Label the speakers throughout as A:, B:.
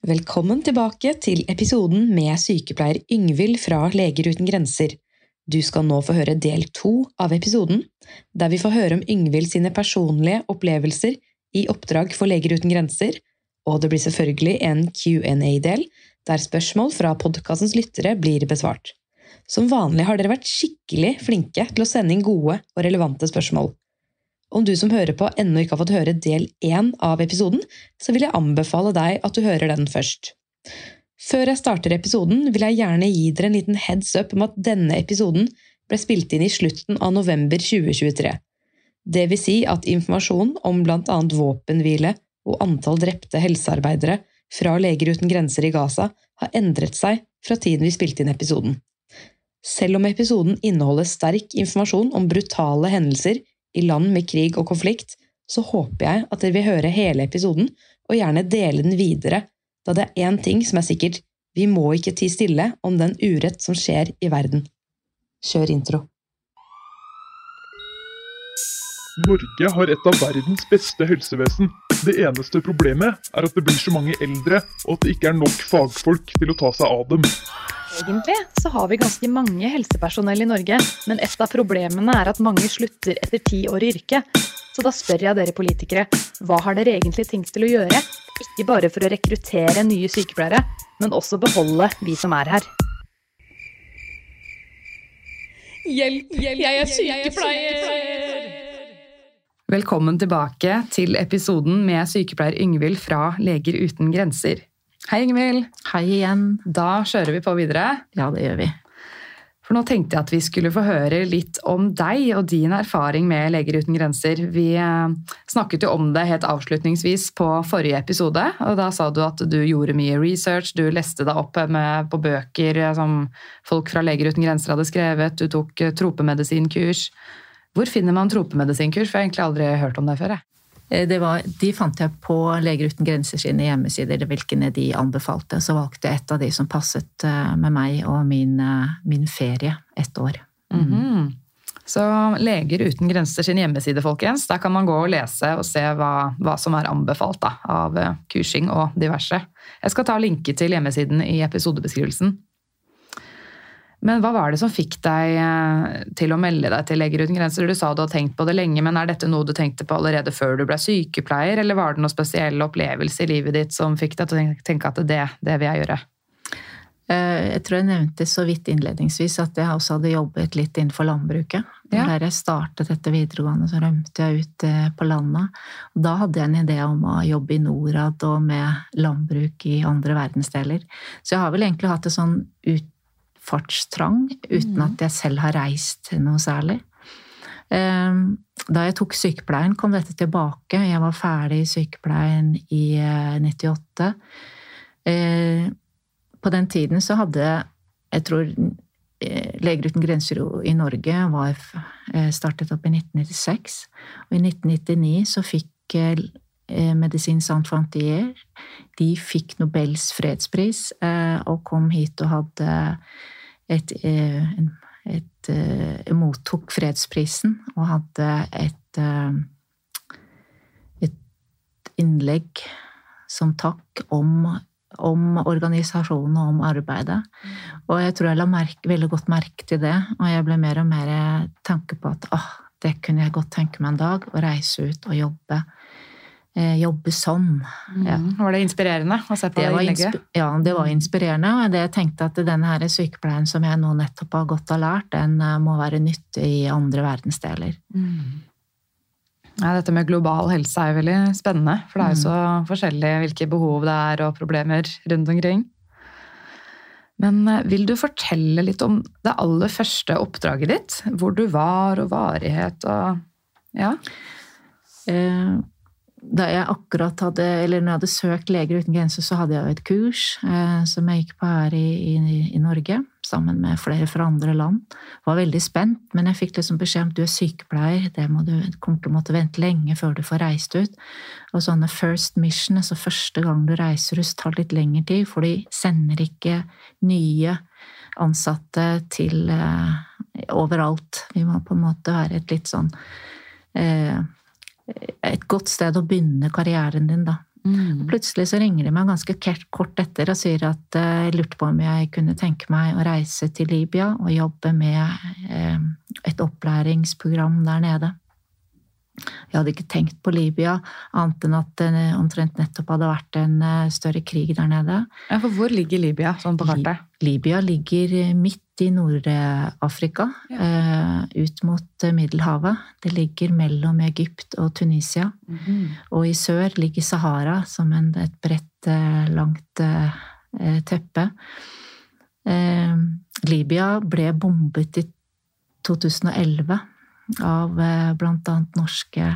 A: Velkommen tilbake til episoden med sykepleier Yngvild fra Leger uten grenser. Du skal nå få høre del to av episoden, der vi får høre om Yngvild sine personlige opplevelser i oppdrag for Leger uten grenser, og det blir selvfølgelig en Q&A-del, der spørsmål fra podkastens lyttere blir besvart. Som vanlig har dere vært skikkelig flinke til å sende inn gode og relevante spørsmål. Om du som hører på ennå ikke har fått høre del én av episoden, så vil jeg anbefale deg at du hører den først. Før jeg starter episoden, vil jeg gjerne gi dere en liten heads up om at denne episoden ble spilt inn i slutten av november 2023. Det vil si at informasjon om annet våpenhvile og antall drepte helsearbeidere fra Leger uten grenser i Gaza har endret seg fra tiden vi spilte inn episoden. Selv om episoden inneholder sterk informasjon om brutale hendelser i land med krig og konflikt, så håper jeg at dere vil høre hele episoden, og gjerne dele den videre, da det er én ting som er sikkert, vi må ikke tie stille om den urett som skjer i verden. Kjør intro.
B: Norge har et av verdens beste helsevesen. Det eneste problemet er at det blir så mange eldre, og at det ikke er nok fagfolk til å ta seg av dem.
C: Egentlig så har vi ganske mange helsepersonell i Norge, men et av problemene er at mange slutter etter ti år i yrket. Så da spør jeg dere politikere, hva har dere egentlig tenkt til å gjøre? Ikke bare for å rekruttere nye sykepleiere, men også beholde vi som er her.
D: Hjelp, hjelp, jeg er sykepleier!
A: Velkommen tilbake til episoden med sykepleier Yngvild fra Leger uten grenser. Hei, Ingvild.
E: Hei igjen.
A: Da kjører vi på videre.
E: Ja, det gjør vi.
A: For nå tenkte jeg at vi skulle få høre litt om deg og din erfaring med Leger uten grenser. Vi eh, snakket jo om det helt avslutningsvis på forrige episode. og Da sa du at du gjorde mye research, du leste deg opp med, på bøker som folk fra Leger uten grenser hadde skrevet, du tok eh, tropemedisinkurs. Hvor finner man tropemedisinkurs? For jeg har egentlig aldri hørt om det før. jeg.
E: Eh, var, de fant jeg på Leger uten grenser sine hjemmesider, hvilke de anbefalte. Så valgte jeg et av de som passet eh, med meg og min, eh, min ferie ett år.
A: Mm -hmm. Så Leger uten grenser sin hjemmeside, folkens. Der kan man gå og lese og se hva, hva som er anbefalt da, av kursing og diverse. Jeg skal ta linke til hjemmesiden i episodebeskrivelsen. Men hva var det som fikk deg eh, til å melde deg til Leger uten grenser? Du sa du hadde tenkt på det lenge, men er dette noe du tenkte på allerede før du ble sykepleier, eller var det noen spesiell opplevelse i livet ditt som fikk deg til å tenke at det, det vil jeg gjøre?
E: Eh, jeg tror jeg nevnte så vidt innledningsvis at jeg også hadde jobbet litt innenfor landbruket. Ja. Der jeg startet etter videregående, så rømte jeg ut eh, på landet. Da hadde jeg en idé om å jobbe i Norad og med landbruk i andre verdensdeler. Så jeg har vel egentlig hatt et sånn ut fartstrang uten mm. at jeg selv har reist noe særlig. Ehm, da jeg tok sykepleien, kom dette tilbake. Jeg var ferdig i sykepleien i 98. Eh, eh, på den tiden så hadde jeg tror eh, Leger uten grenser i Norge var startet opp i 1996. Og i 1999 så fikk Medisin Saint Fantier De fikk Nobels fredspris og kom hit og hadde et, eh, et, et, eh, mottok fredsprisen og hadde et, eh, et innlegg som takk om, om organisasjonen og om arbeidet. Og jeg tror jeg la merke, veldig godt merke til det, og jeg ble mer og mer tanke på at åh, det kunne jeg godt tenke meg en dag, å reise ut og jobbe jobbe sånn.
A: Ja. Mm. Var det inspirerende å se på det, det innlegget?
E: Ja, det var inspirerende. Og det jeg tenkte at denne her sykepleien som jeg nå nettopp har gått og lært, den eh, må være nyttig i andre verdensdeler. Mm.
A: Ja, dette med global helse er jo veldig spennende, for det er jo mm. så forskjellig hvilke behov det er og problemer rundt omkring. Men eh, vil du fortelle litt om det aller første oppdraget ditt? Hvor du var, og varighet og Ja?
E: Eh, da jeg akkurat hadde Eller når jeg hadde søkt Leger uten grenser, så hadde jeg et kurs eh, som jeg gikk på her i, i, i, Norge, sammen med flere fra andre land. Var veldig spent, men jeg fikk liksom beskjed om at du er sykepleier, det må du kommer til å måtte vente lenge før du får reist ut. Og sånne first mission, altså første gang du reiser ut, tar litt lengre tid, for de sender ikke nye ansatte til eh, overalt. Vi må på en måte være et litt sånn eh, et godt sted å begynne karrieren din, da. Mm. Plutselig så ringer de meg ganske kort etter og sier at eh, jeg lurte på om jeg kunne tenke meg å reise til Libya og jobbe med eh, et opplæringsprogram der nede. Jeg hadde ikke tenkt på Libya, annet enn at det omtrent nettopp hadde vært en større krig der nede.
F: Ja, For hvor ligger Libya sånn på kartet?
E: Libya ligger midt i Nord-Afrika, ja. ut mot Middelhavet. Det ligger mellom Egypt og Tunisia. Mm -hmm. Og i sør ligger Sahara som en, et bredt, langt teppe. Libya ble bombet i 2011 av blant annet norske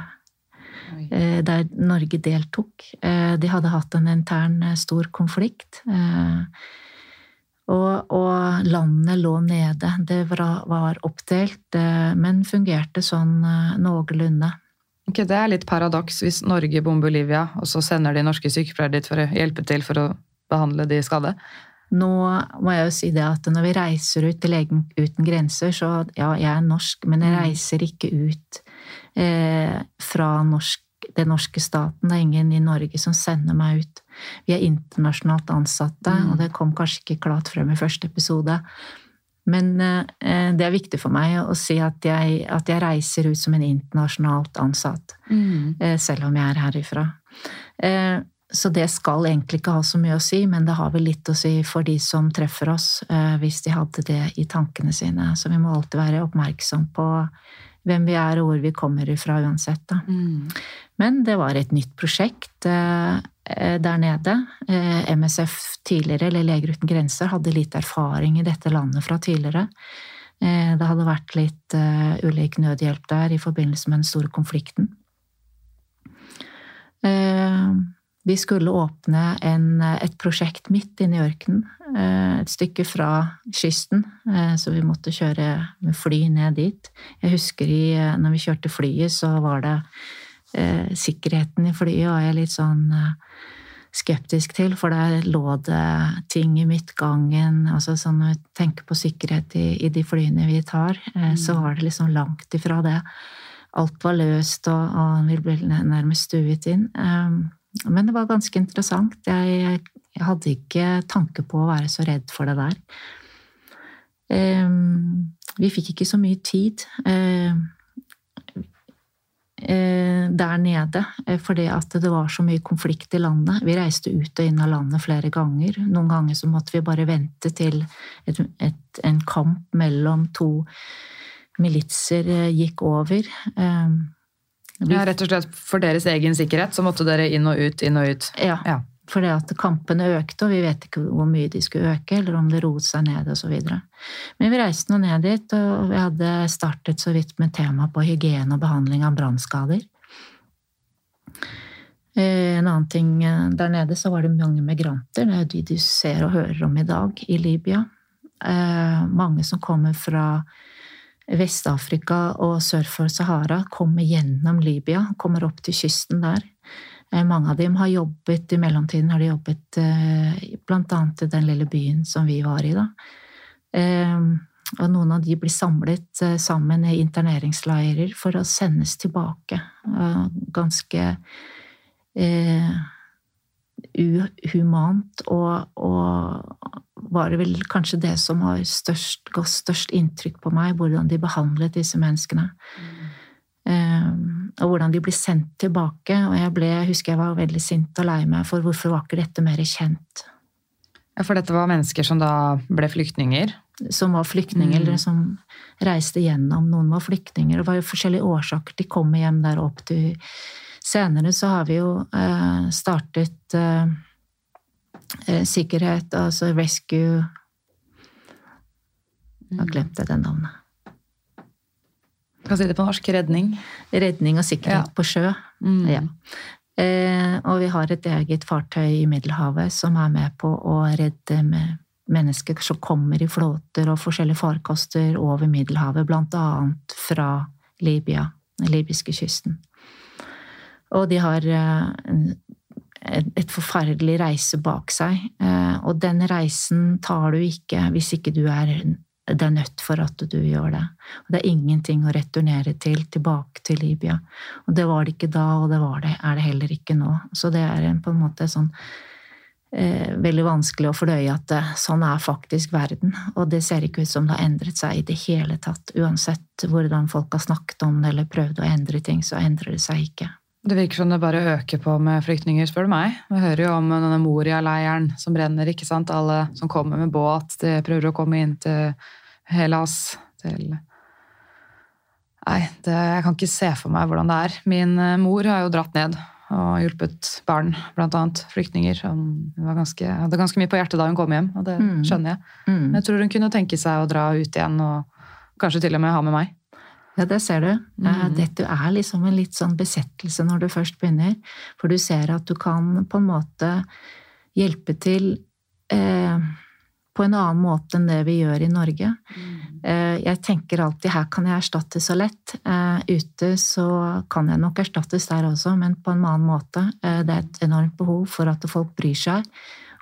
E: der Norge deltok. De hadde hatt en intern stor konflikt. Og, og, landet lå nede. Det var oppdelt, eh, men fungerte sånn eh, noenlunde.
F: Okay, det er litt paradoks hvis Norge bomber Olivia, og så sender de norske sykepleiere dit for å hjelpe til for å behandle de skadde?
E: Nå må jeg jo si det at når vi reiser ut til Legen uten grenser, så ja, jeg er norsk, men jeg mm. reiser ikke ut eh, fra norsk den norske staten. Det er ingen i Norge som sender meg ut. Vi er internasjonalt ansatte, mm. og det kom kanskje ikke klart frem i første episode. Men eh, det er viktig for meg å si at jeg, at jeg reiser ut som en internasjonalt ansatt. Mm. Eh, selv om jeg er herifra. Eh, så det skal egentlig ikke ha så mye å si, men det har vel litt å si for de som treffer oss, eh, hvis de hadde det i tankene sine. Så vi må alltid være oppmerksom på hvem vi er og hvor vi kommer ifra uansett. Mm. Men det var et nytt prosjekt eh, der nede. Eh, MSF tidligere, eller Leger uten grenser, hadde litt erfaring i dette landet fra tidligere. Eh, det hadde vært litt ulik nødhjelp der i forbindelse med den store konflikten. Eh, vi skulle åpne en, et prosjekt midt inne i ørkenen, eh, et stykke fra kysten, eh, så vi måtte kjøre med fly ned dit. Jeg husker i, eh, når vi kjørte flyet, så var det eh, sikkerheten i flyet var jeg litt sånn skeptisk til, for der lå det ting i midtgangen. altså sånn Når vi tenker på sikkerhet i, i de flyene vi tar, eh, så mm. var det liksom langt ifra det. Alt var løst, og, og vi ble nærmest stuet inn. Um, men det var ganske interessant. Jeg, jeg, hadde ikke tanke på å være så redd for det der. Ehm, vi fikk ikke så mye tid ehm, eh, der nede eh, fordi at det var så mye konflikt i landet. Vi reiste ut og inn av landet flere ganger. Noen ganger så måtte vi bare vente til et, et, en kamp mellom to militser eh, gikk over.
F: Ja, Rett og slett for deres egen sikkerhet så måtte dere inn og ut, inn og ut?
E: Ja. ja. Fordi at kampene økte, og vi vet ikke hvor mye de skulle øke, eller om det roet seg ned osv. Men vi reiste nå ned dit, og vi hadde startet så vidt med tema på hygiene og behandling av brannskader. Eh, en annen ting eh, Der nede så var det mange migranter. Det er de du ser og hører om i dag i Libya. Eh, mange som kommer fra Vest-Afrika og sør for Sahara kommer gjennom Libya, kommer opp til kysten der. Eh, mange av dem har jobbet i mellomtiden har de jobbet bl.a. blant annet i den lille byen som vi var i. da. Eh, og noen av de blir samlet sammen i interneringsleirer for å sendes tilbake. Ganske uhumant og, og var det vel kanskje det som har størst, gått størst inntrykk på meg, hvordan de behandlet disse menneskene. Mm. Um, og hvordan de ble sendt tilbake. Og jeg ble, jeg husker jeg var veldig sint og lei meg for hvorfor var ikke dette mer kjent?
F: Ja, For dette var mennesker som da ble flyktninger?
E: Som var flyktninger, mm. eller som reiste gjennom. Noen var flyktninger. Det var jo forskjellige årsaker de kom hjem der opp til Senere så har vi jo uh, startet uh, Eh, sikkerhet, altså rescue Jeg har glemt det navnet.
F: Kan si det på norsk. Redning.
E: Redning og sikkerhet ja. på sjø. Mm. Ja. Eh, og vi har et eget fartøy i Middelhavet som er med på å redde mennesker som kommer i flåter og forskjellige farkoster over Middelhavet, annet fra Libya, den libyske kysten. Og de har eh, et forferdelig reise bak seg. Eh, og den reisen tar du ikke hvis ikke du er det er nødt for at du gjør det. Og det er ingenting å returnere til, tilbake til Libya. Og det var det ikke da, og det, det er det heller ikke nå. Så det er på en måte sånn eh, veldig vanskelig å fordøye at det, sånn er faktisk verden. Og det ser ikke ut som det har endret seg i det hele tatt. Uansett hvordan folk har snakket om det eller prøvd å endre ting, så endrer det seg ikke.
F: Det virker som det bare øker på med flyktninger, spør du meg. Vi hører jo om denne Moria-leiren som brenner, ikke sant. Alle som kommer med båt, de prøver å komme inn til Hellas, til Nei, det, jeg kan ikke se for meg hvordan det er. Min eh, mor har jo dratt ned og hjulpet barn, blant annet flyktninger. Hun ganske, hadde ganske mye på hjertet da hun kom hjem, og det mm. skjønner jeg. Mm. Men jeg tror hun kunne tenke seg å dra ut igjen, og kanskje til og med ha med meg.
E: Ja, det ser du. Mm. Dette er liksom en litt sånn besettelse når du først begynner. For du ser at du kan på en måte hjelpe til eh, på en annen måte enn det vi gjør i Norge. Mm. Eh, jeg tenker alltid her kan jeg erstatte så lett. Eh, ute så kan jeg nok erstattes der også, men på en annen måte. Eh, det er et enormt behov for at folk bryr seg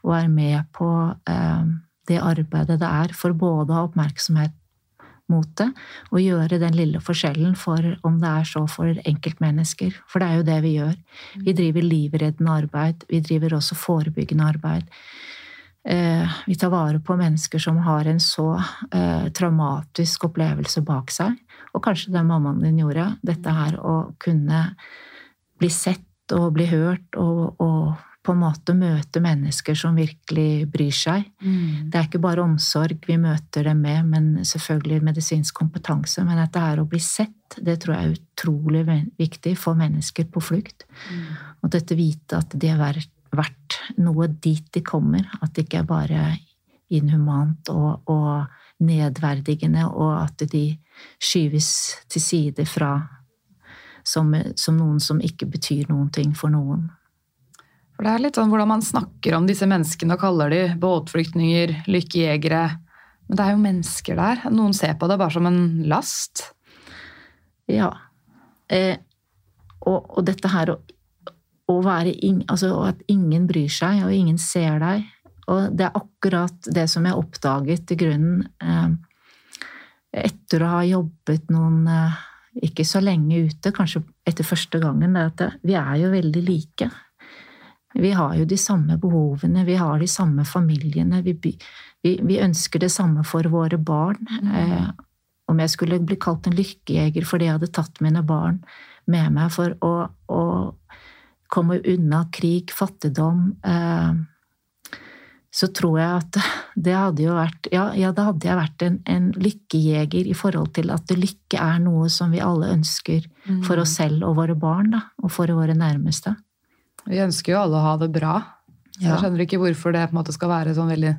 E: og er med på eh, det arbeidet det er for både å ha oppmerksomhet mot det, og gjøre den lille forskjellen for om det er så for enkeltmennesker. For det er jo det vi gjør. Vi driver livreddende arbeid, vi driver også forebyggende arbeid. Eh, vi tar vare på mennesker som har en så eh, traumatisk opplevelse bak seg. Og kanskje det mammaen din gjorde. Dette her å kunne bli sett og bli hørt og, og på en måte møte mennesker som virkelig bryr seg. Mm. Det er ikke bare omsorg vi møter dem med, men selvfølgelig medisinsk kompetanse. Men at det her å bli sett, det tror jeg er utrolig viktig for mennesker på flukt. Mm. Og dette vite at de er verdt noe dit de kommer. At det ikke er bare inhumant og, og nedverdigende, og at de skyves til side fra som, som noen som ikke betyr noen ting for noen.
F: For Det er litt sånn hvordan man snakker om disse menneskene og kaller de båtflyktninger, lykkejegere. Men det er jo mennesker der. Noen ser på det bare som en last.
E: Ja. Eh, og, og, dette her å, å være in, altså At ingen bryr seg, og ingen ser deg. Og det er akkurat det som jeg oppdaget i grunnen eh, etter å ha jobbet noen eh, ikke så lenge ute, kanskje etter første gangen, det at vi er jo veldig like. Vi har jo de samme behovene, vi har de samme familiene. Vi, vi, vi ønsker det samme for våre barn. Mm. Eh, om jeg skulle bli kalt en lykkejeger fordi jeg hadde tatt mine barn med meg for å, å komme unna krig, fattigdom eh, så tror jeg at det hadde jo vært Ja, ja da hadde jeg vært en, en, lykkejeger i forhold til at lykke er noe som vi alle ønsker for mm. oss selv og våre barn, da, og for våre nærmeste.
F: Vi ønsker jo alle å ha det bra. Så jeg skjønner ikke hvorfor det på en måte skal være sånn veldig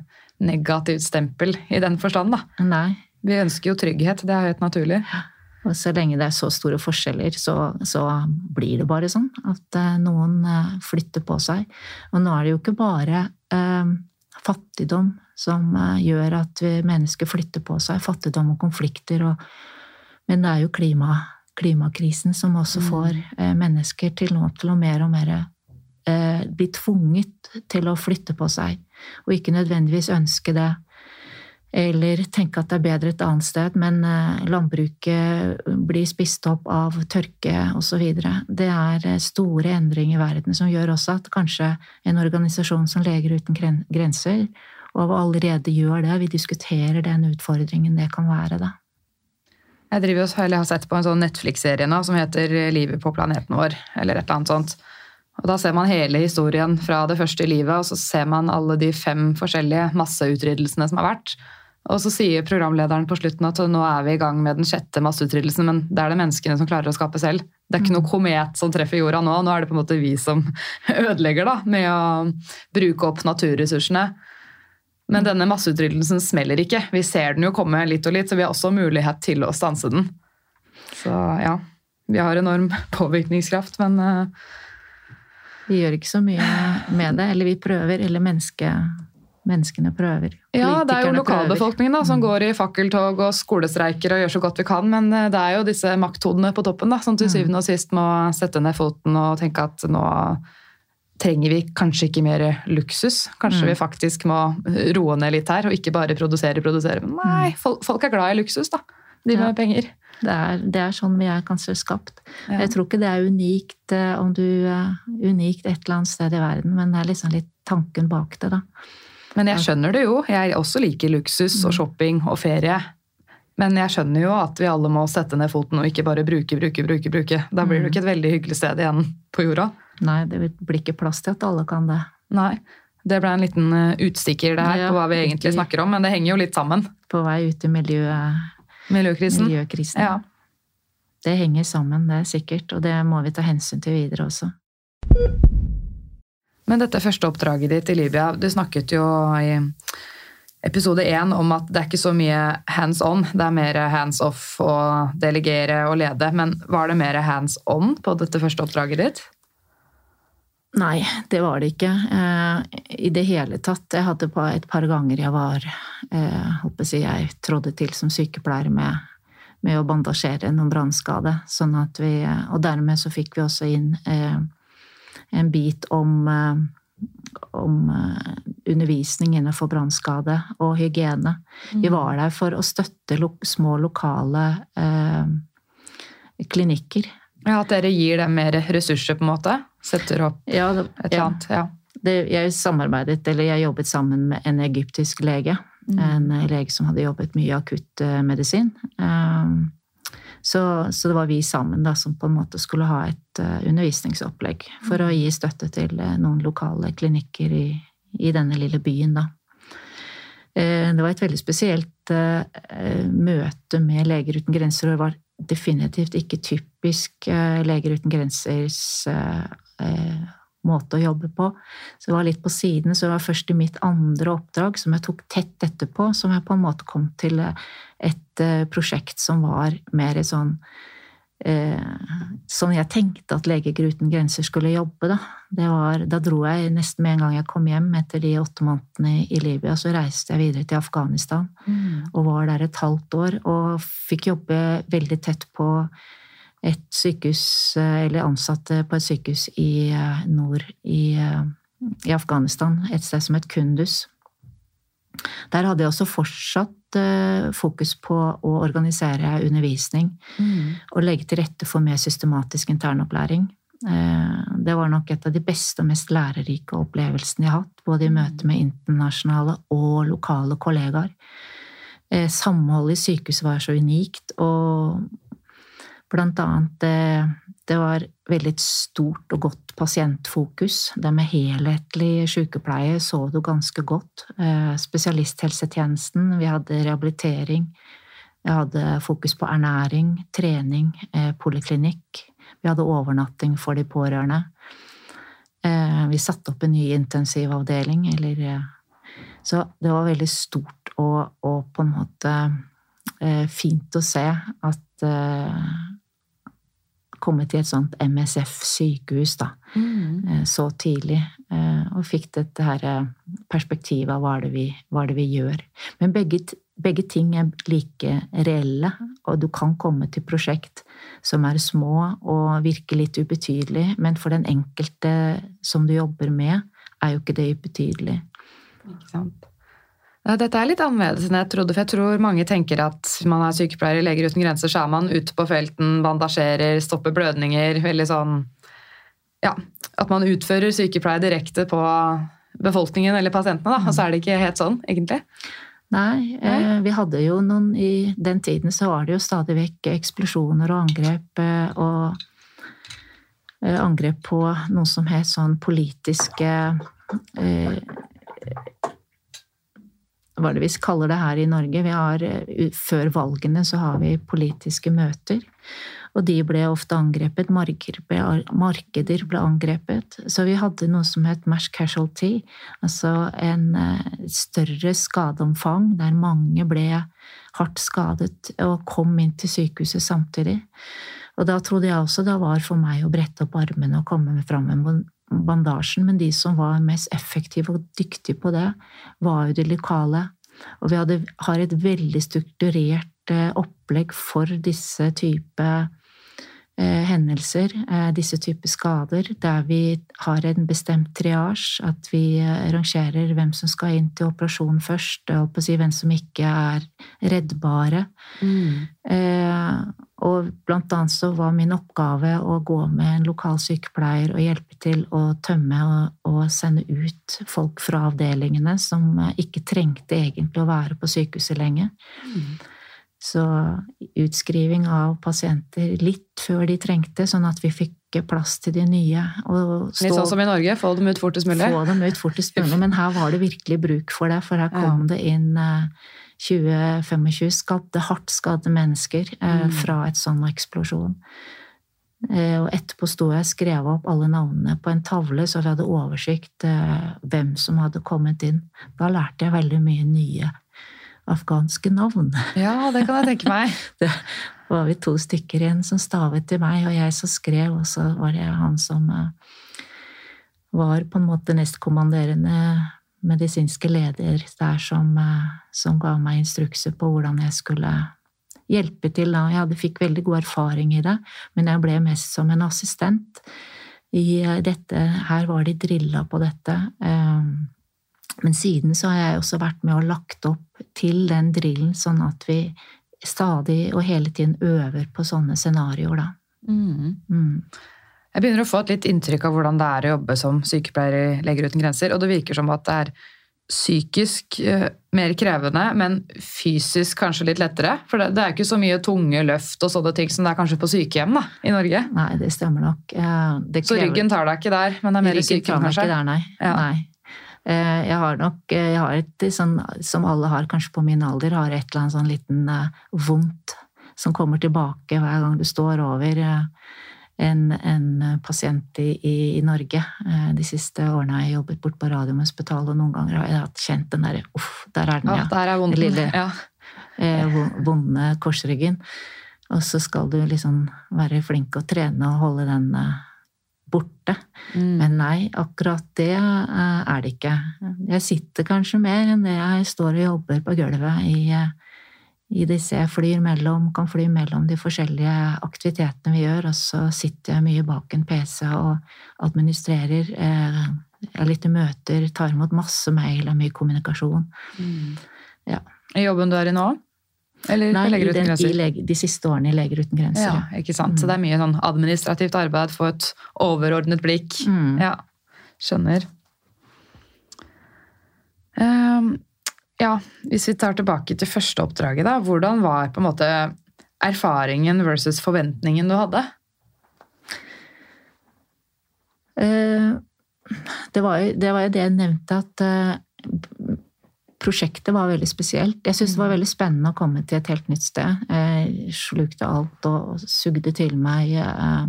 F: negativt stempel i den forstand. da.
E: Nei.
F: Vi ønsker jo trygghet, det er helt naturlig.
E: Og så lenge det er så store forskjeller, så, så blir det bare sånn at uh, noen uh, flytter på seg. Og nå er det jo ikke bare uh, fattigdom som gjør at vi mennesker flytter på seg. Fattigdom og konflikter. Og, men det er jo klima, klimakrisen som også mm. får mennesker til nå til å mer og mer eh, bli tvunget til å flytte på seg, og ikke nødvendigvis ønske det. Eller tenke at det er bedre et annet sted, men eh, landbruket blir spist opp av tørke osv. Det er eh, store endringer i verden som gjør også at kanskje en organisasjon som Leger uten grenser, og allerede gjør det, vi diskuterer den utfordringen det kan være, da.
F: Jeg driver også, eller har sett på en sånn Netflix-serie nå som heter 'Livet på planeten vår', eller et eller annet sånt. Og Da ser man hele historien fra det første livet, og så ser man alle de fem forskjellige masseutryddelsene som har vært. Og så sier programlederen på slutten at nå er vi i gang med den sjette masseutryddelsen, men det er det menneskene som klarer å skape selv. Det er ikke noe mm. komet som treffer jorda nå, nå er det på en måte vi som ødelegger da, med å bruke opp naturressursene. Men denne masseutryddelsen smeller ikke. Vi ser den jo komme litt og litt, så vi har også mulighet til å stanse den. Så ja, vi har enorm påvirkningskraft, men uh,
E: vi gjør ikke så mye med det. Eller vi prøver. Eller menneske, menneskene prøver.
F: Ja, det er jo lokalbefolkningen da, som mm. går i fakkeltog og skolestreiker og gjør så godt vi kan, men eh, det er jo disse makthodene på toppen da, som til mm. syvende og sist må sette ned foten og tenke at nå trenger vi kanskje ikke mer luksus. Kanskje
E: Mm.
F: vi faktisk må roe ned litt her, og ikke bare produsere, produsere. Men nei, folk, folk er glad i luksus, da. De med
E: Ja.
F: penger.
E: Det er, det er sånn vi er kanskje skapt.
F: Ja.
E: Jeg tror ikke det er unikt eh, om du er unikt et eller annet sted i verden, men det er liksom litt tanken bak det, da.
F: Men jeg skjønner det jo. Jeg også liker luksus og
E: Mm.
F: shopping og ferie. Men jeg skjønner jo at vi alle må sette ned foten og ikke bare bruke, bruke, bruke. bruke. Da blir det jo
E: Mm.
F: ikke et veldig hyggelig sted igjen på jorda.
E: Nei, det blir ikke plass til at alle kan det.
F: Nei. Det ble en liten eh, utstikker det her
E: Ja,
F: på hva vi egentlig snakker om, men det henger jo litt sammen.
E: På vei ut i miljø,
F: Miljøkrisen.
E: miljøkrisen.
F: Ja.
E: Det henger sammen, det er sikkert, og det må vi ta hensyn til videre også.
F: Men dette første oppdraget ditt i Libya, du snakket jo i episode én om at det er ikke så mye hands on, det er mer hands off å delegere og lede. Men var det mer hands on på dette første oppdraget ditt?
E: Nei, det var det ikke. Eh, I det hele tatt. Jeg hadde på et par ganger jeg var eh, håper jeg, jeg trådde til som sykepleier med, med å bandasjere noen brannskade. Sånn Og dermed så fikk vi også inn eh, en bit om, eh, om eh, undervisning innenfor brannskade og hygiene. Vi var der for å støtte lo små lokale eh, klinikker.
F: Ja, At dere gir dem mer ressurser, på en måte? Setter opp
E: Ja, det,
F: et eller
E: ja.
F: annet? Ja.
E: det, jeg samarbeidet, eller jeg jobbet sammen med en egyptisk lege. En eh, lege som hadde jobbet mye akuttmedisin. Um, så, så det var vi sammen da, som på en måte skulle ha et eh, undervisningsopplegg for å gi støtte til eh, noen lokale klinikker i, i denne lille byen, da. Eh, Det var et veldig spesielt eh, eh, møte med Leger uten grenser, og det var definitivt ikke typisk eh, Leger uten grensers eh, eh, måte å jobbe på. Så det var litt på siden, så det var først i mitt andre oppdrag, som jeg tok tett etterpå, som jeg på en måte kom til et prosjekt som var mer sånn eh, sånn jeg tenkte at Leger uten grenser skulle jobbe, da. Det var, da dro jeg nesten med en gang jeg kom hjem etter de åtte månedene i Libya, så reiste jeg videre til Afghanistan og var der et halvt år og fikk jobbe veldig tett på et sykehus, eh, eller ansatte på et sykehus i eh, nord i, eh, i Afghanistan, et sted som het Kundus. Der hadde jeg også fortsatt eh, fokus på å organisere undervisning og legge til rette for mer systematisk internopplæring. Eh, Det var nok et av de beste og mest lærerike opplevelsene jeg har hatt, både i møte med internasjonale og lokale kollegaer. Eh, Samholdet i sykehuset var så unikt, og blant annet det, det var veldig stort og godt pasientfokus. Det med helhetlig sykepleie så du ganske godt. Eh, Spesialisthelsetjenesten, vi hadde rehabilitering, vi hadde fokus på ernæring, trening, eh, poliklinikk. Vi hadde overnatting for de pårørende. Eh, Vi satte opp en ny intensivavdeling, eller Så det var veldig stort og, og på en måte fint å se at Komme til et sånt MSF-sykehus, da mm. så tidlig, eh, og fikk dette her eh, perspektivet av hva det vi, hva det vi gjør. Men begge, begge ting er like reelle, og du kan komme til prosjekt som er små og virker litt ubetydelig, men for den enkelte som du jobber med, er jo ikke det ubetydelig.
F: Ikke sant? Dette er litt annerledes enn jeg trodde, for jeg tror mange tenker at man er sykepleier i Leger uten grenser, så er man ute på felten, bandasjerer, stopper blødninger, veldig sånn Ja, at man utfører sykepleie direkte på befolkningen eller pasientene, da. Og så er det ikke helt sånn, egentlig.
E: Nei, eh, vi hadde jo noen I den tiden så var det jo stadig vekk eksplosjoner og angrep eh, og eh, Angrep på noe som het sånn politiske eh, Hva det vi kaller det her i Norge? Vi har, eh, før valgene så har vi politiske møter. Og de ble ofte angrepet. Markeder ble, angrepet. Så vi hadde noe som het mass casualty, altså en eh, større skadeomfang der mange ble hardt skadet og kom inn til sykehuset samtidig. Og da trodde jeg også det var for meg å brette opp armene og komme fram med bandasjen, men de som var mest effektive og dyktige på det, var jo de lokale. Og vi hadde, har et veldig strukturert eh, opplegg for disse type hendelser, eh, disse typer skader, der vi har en bestemt triasj, at vi eh, rangerer hvem som skal inn til operasjon først, og på å si hvem som ikke er reddbare.
F: Mm.
E: Eh, og blant annet så var min oppgave å gå med en lokal sykepleier og hjelpe til å tømme og, og sende ut folk fra avdelingene som eh, ikke trengte egentlig å være på sykehuset lenge.
F: Mm.
E: Så utskriving av pasienter litt før de trengte, sånn at vi fikk plass til de nye. Og
F: Litt sånn som i Norge, få dem ut fortest mulig.
E: få dem ut fortest mulig. Men her var det virkelig bruk for det, for her kom det inn eh, 20-25 skadde, hardt skadde mennesker eh,
F: Mm.
E: fra et sånn eksplosjon. Eh, og etterpå sto jeg og skrev opp alle navnene på en tavle, så vi hadde oversikt eh, hvem som hadde kommet inn. Da lærte jeg veldig mye nye afghanske navn.
F: Ja, det kan jeg tenke meg.
E: Det var vi to stykker igjen som stavet til meg, og jeg som skrev, og så var det han som eh, var på en måte nestkommanderende medisinske leder der som, eh, som ga meg instrukser på hvordan jeg skulle hjelpe til. da. Jeg hadde, fikk veldig god erfaring i det, men jeg ble mest som en assistent. I eh, dette, her var de drilla på dette. eh, Men siden så har jeg også vært med og lagt opp til den drillen, sånn at vi stadig og hele tiden øver på sånne scenarioer, da.
F: Mm.
E: Mm.
F: Jeg begynner å få et litt inntrykk av hvordan det er å jobbe som sykepleier i Leger uten grenser, og det virker som at det er psykisk eh, mer krevende, men fysisk kanskje litt lettere. For det, det er ikke så mye tunge løft og sånne ting som det er kanskje på sykehjem da, i Norge.
E: Nei, det stemmer nok. Det krever...
F: Så ryggen tar deg ikke der, men det er mer i
E: Ryggen tar meg? Ikke der, nei.
F: Ja.
E: nei. Eh, Jeg har nok eh, jeg har et sånn, som alle har kanskje på min alder, har et eller annet sånn liten eh, vondt som kommer tilbake hver gang du står over en, en pasient i, i, Norge. Eh, De siste årene har jeg jobbet bort på Radiumhospitalet, og noen ganger har jeg hatt kjent den derre uff, der er den,
F: Ja,
E: ja.
F: der er vondt.
E: Lille-
F: Ja.
E: eh, vonde korsryggen. Og så skal du liksom være flink og trene og holde den eh, borte.
F: Mm.
E: Men nei, akkurat det eh, er det ikke. Jeg sitter kanskje mer enn det jeg står og jobber på gulvet i, eh, i disse jeg flyr mellom, kan fly mellom de forskjellige aktivitetene vi gjør, og så sitter jeg mye bak en PC og administrerer. eh, Jeg er litt i møter, tar imot masse mail og mye kommunikasjon.
F: Mm.
E: Ja.
F: I jobben du er i nå? Eller
E: Nei,
F: Leger uten grenser?
E: lege, de siste årene i Leger uten grenser.
F: Ja, ikke sant. Så det er mye sånn administrativt arbeid, få et overordnet blikk.
E: Mm.
F: Ja, skjønner. Um, ja, hvis vi tar tilbake til første oppdraget, da. Hvordan var på en måte erfaringen versus forventningen du hadde?
E: Uh, Det var, jo, det var jo det jeg nevnte, at eh, prosjektet var veldig spesielt. Jeg syntes det var veldig spennende å komme til et helt nytt sted. Jeg slukte alt og sugde til meg eh,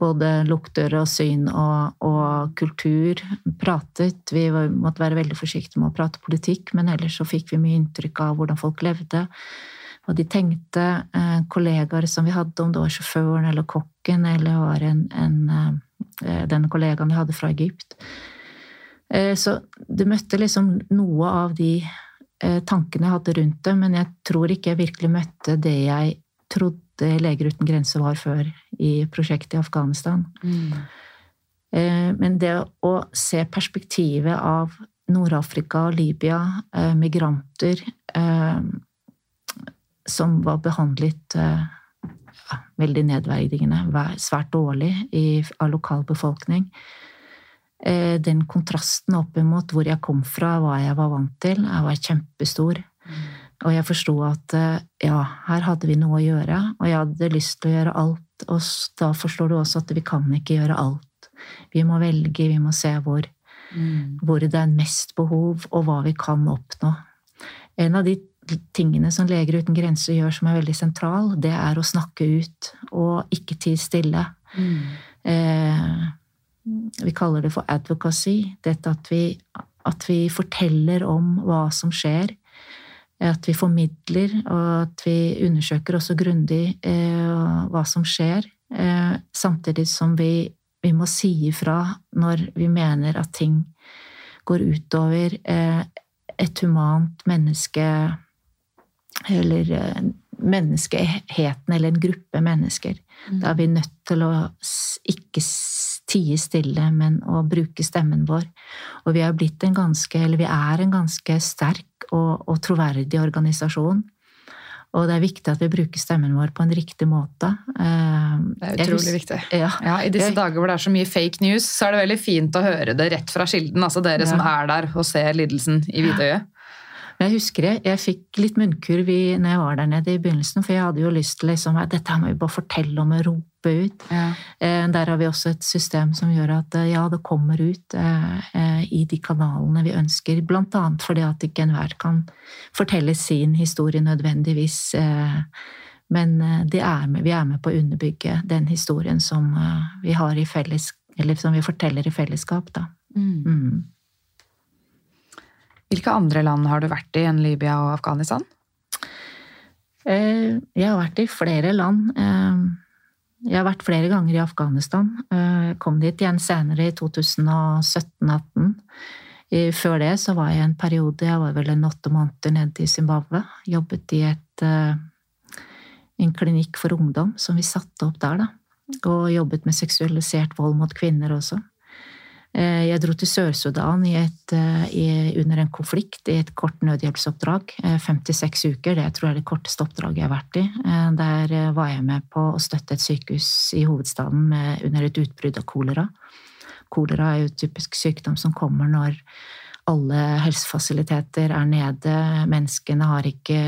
E: både lukter og syn og, og kultur. Pratet. Vi var, måtte være veldig forsiktige med å prate politikk, men ellers så fikk vi mye inntrykk av hvordan folk levde. Hva de tenkte. Eh, kollegaer som vi hadde, om det var sjåføren eller kokken eller var en, en eh, den kollegaen vi hadde fra Egypt. Eh, Så det møtte liksom noe av de eh, tankene jeg hadde rundt det, men jeg tror ikke jeg virkelig møtte det jeg trodde Leger uten grenser var før i prosjektet i Afghanistan. Mm. Men det å se perspektivet av Nord-Afrika Libya, eh, migranter eh, som var behandlet eh, ja, veldig nedverdigende, svært dårlig av av lokalbefolkning. Eh, Den kontrasten opp mot hvor jeg kom fra, hva jeg var vant til, jeg var kjempestor. Og jeg forsto at eh, ja, her hadde vi noe å gjøre, og jeg hadde lyst til å gjøre alt. Og da forstår du også at vi kan ikke gjøre alt. Vi må velge, vi må se hvor, hvor det er mest behov, og hva vi kan oppnå. En av de tingene som Leger uten grenser gjør som er veldig sentral, det er å snakke ut og ikke tie stille. Eh, vi kaller det for advocacy. Dette at vi, at vi forteller om hva som skjer. At vi formidler, og at vi undersøker også grundig eh, hva som skjer. Eh, samtidig som vi, vi må si ifra når vi mener at ting går utover eh, et humant menneske eller eh, menneskeheten eller en gruppe mennesker. Da er vi nødt til å ikke tie stille, men å bruke stemmen vår. Og vi er blitt en ganske, eller vi er en ganske sterk og, og troverdig organisasjon. Og det er viktig at vi bruker stemmen vår på en riktig måte.
F: Eh, det er utrolig viktig. Ja. ja. I disse dager hvor det er så mye fake news, så er det veldig fint å høre det rett fra kilden. Altså dere ja. som er der og ser lidelsen i hvitøyet.
E: Jeg husker det, jeg fikk litt munnkurv når jeg var der nede i begynnelsen, for jeg hadde jo lyst til liksom, dette må vi bare fortelle om og rope ut. Ja. Eh, der har vi også et system som gjør at eh, ja, det kommer ut eh, i de kanalene vi ønsker, blant annet fordi at ikke enhver kan fortelle sin historie nødvendigvis. Men er med, vi er med på å underbygge den historien som vi, har i felles, eller som vi forteller i fellesskap. Da. Mm. Mm.
F: Hvilke andre land har du vært i enn Libya og Afghanistan?
E: Eh, jeg har vært i flere land. Eh, jeg har vært flere ganger i Afghanistan. Jeg eh, kom dit igjen senere, i 2017-2018. Før det så var jeg en periode, jeg var vel en åtte måneder nede i Zimbabwe. Jobbet i et, en klinikk for ungdom som vi satte opp der, da. Og jobbet med seksualisert vold mot kvinner også. Eh, jeg dro til Sør-Sudan eh, under en konflikt i et kort nødhjelpsoppdrag. 56 eh, uker, det tror jeg er det korteste oppdraget jeg har vært i. Der var jeg med på å støtte et sykehus i hovedstaden med, under et utbrudd av kolera. Kolera er jo typisk sykdom som kommer når alle helsefasiliteter er nede, menneskene har ikke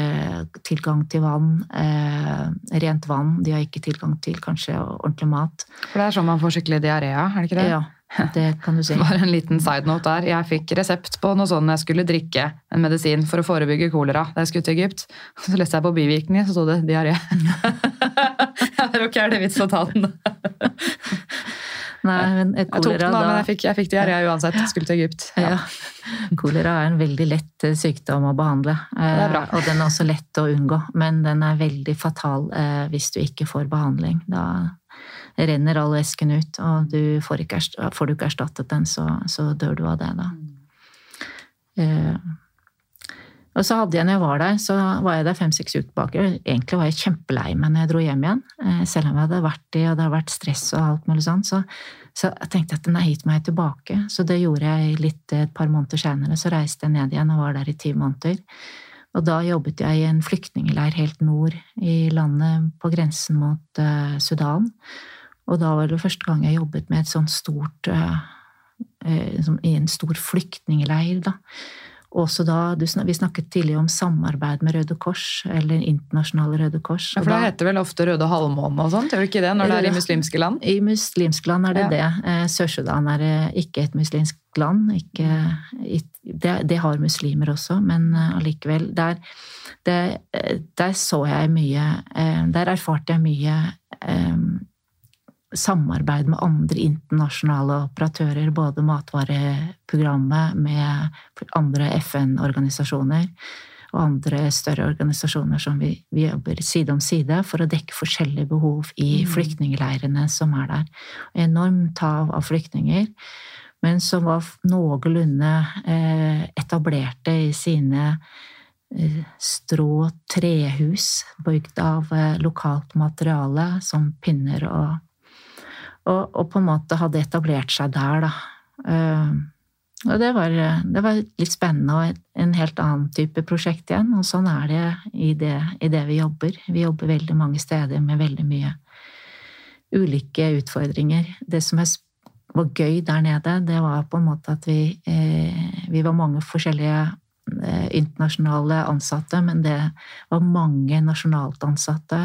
E: tilgang til vann, eh, rent vann, de har ikke tilgang til kanskje ordentlig mat.
F: For det er sånn man får skikkelig diaré er det ikke det?
E: Ja, det kan du si.
F: Bare en liten side note der. Jeg fikk resept på noe sånn jeg skulle drikke en medisin for å forebygge kolera da jeg skulle til Egypt. Så leste jeg på bivirkninger, så sto det diaré. er ikke er det vits å ta den.
E: Nei, men kolera,
F: jeg tok den, da, men jeg fikk, jeg fikk diaré uansett. Jeg skulle til Egypt. Ja.
E: Ja. Kolera er en veldig lett eh, sykdom å behandle. Eh, og den er også lett å unngå, men den er veldig fatal eh, hvis du ikke får behandling. Da renner all væsken ut, og du får, ikke, får du ikke erstattet den, så, så, dør du av det, da. Uh, og så hadde jeg, når jeg var der, så var jeg der fem-seks uker tilbake. Egentlig var jeg kjempelei meg når jeg dro hjem igjen. uh, selv om jeg hadde vært i, og det hadde vært stress og alt mulig sånn. Så, så jeg tenkte at nei, hit må jeg tilbake. Så det gjorde jeg litt et par måneder senere. Så reiste jeg ned igjen og var der i ti måneder. Og da jobbet jeg i en flyktningleir helt nord i landet, på grensen mot uh, Sudan. Og da var det første gang jeg jobbet med et sånt stort uh, uh, I en stor flyktningleir, da. Også da, Vi snakket tidligere om samarbeid med Røde Kors, eller Internasjonale Røde Kors.
F: Ja, For det heter vel ofte Røde halvmåne og sånt, gjør det ikke det når det er i muslimske land?
E: I muslimske land er det ja. det. Sør-Sudan er ikke et muslimsk land. Ikke, det, det, har muslimer også, men eh, allikevel der, det, der, så jeg mye eh, Der erfarte jeg mye samarbeid med andre internasjonale operatører, både Matvareprogrammet med andre FN-organisasjoner og andre større organisasjoner som vi, vi, jobber side om side for å dekke forskjellige behov i mm. flyktningleirene som er der. Enormt tav av flyktninger men som var noenlunde eh, etablerte i sine eh, strå trehus bygd av eh, lokalt materiale, som pinner og, og, og på en måte hadde etablert seg der, da. Og det var, det var, litt spennende og en helt annen type prosjekt igjen. Og sånn er det i, det i det vi jobber. Vi jobber veldig mange steder med veldig mye ulike utfordringer. Det som var gøy der nede, det var på en måte at vi, eh, vi var mange forskjellige eh, internasjonale ansatte, men det var mange nasjonalt ansatte.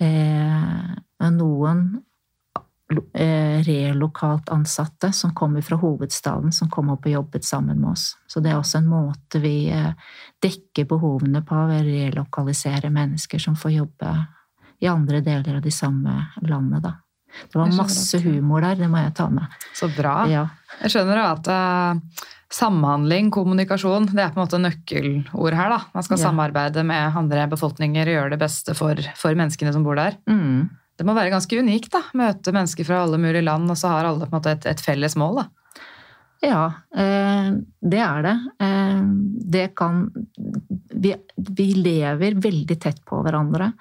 E: Eh, noen eh, relokalt ansatte som kommer fra hovedstaden, som kom opp og jobbet sammen med oss. Så det er også en måte vi eh, dekker behovene på ved å relokalisere mennesker som får jobbe i andre deler av de samme landene, da. Det var masse humor der, det må jeg ta med.
F: Så bra. Ja. Jeg skjønner at uh, samhandling, kommunikasjon, det er på en måte nøkkelord her. da. Man skal ja. samarbeide med andre befolkninger og gjøre det beste for, for menneskene som bor der. Mm. Det må være ganske unikt, da. Møte mennesker fra alle mulige land, og så har alle på en måte et, et felles mål. da.
E: Ja, eh, det er det. Eh, det kan vi, vi lever veldig tett på hverandre.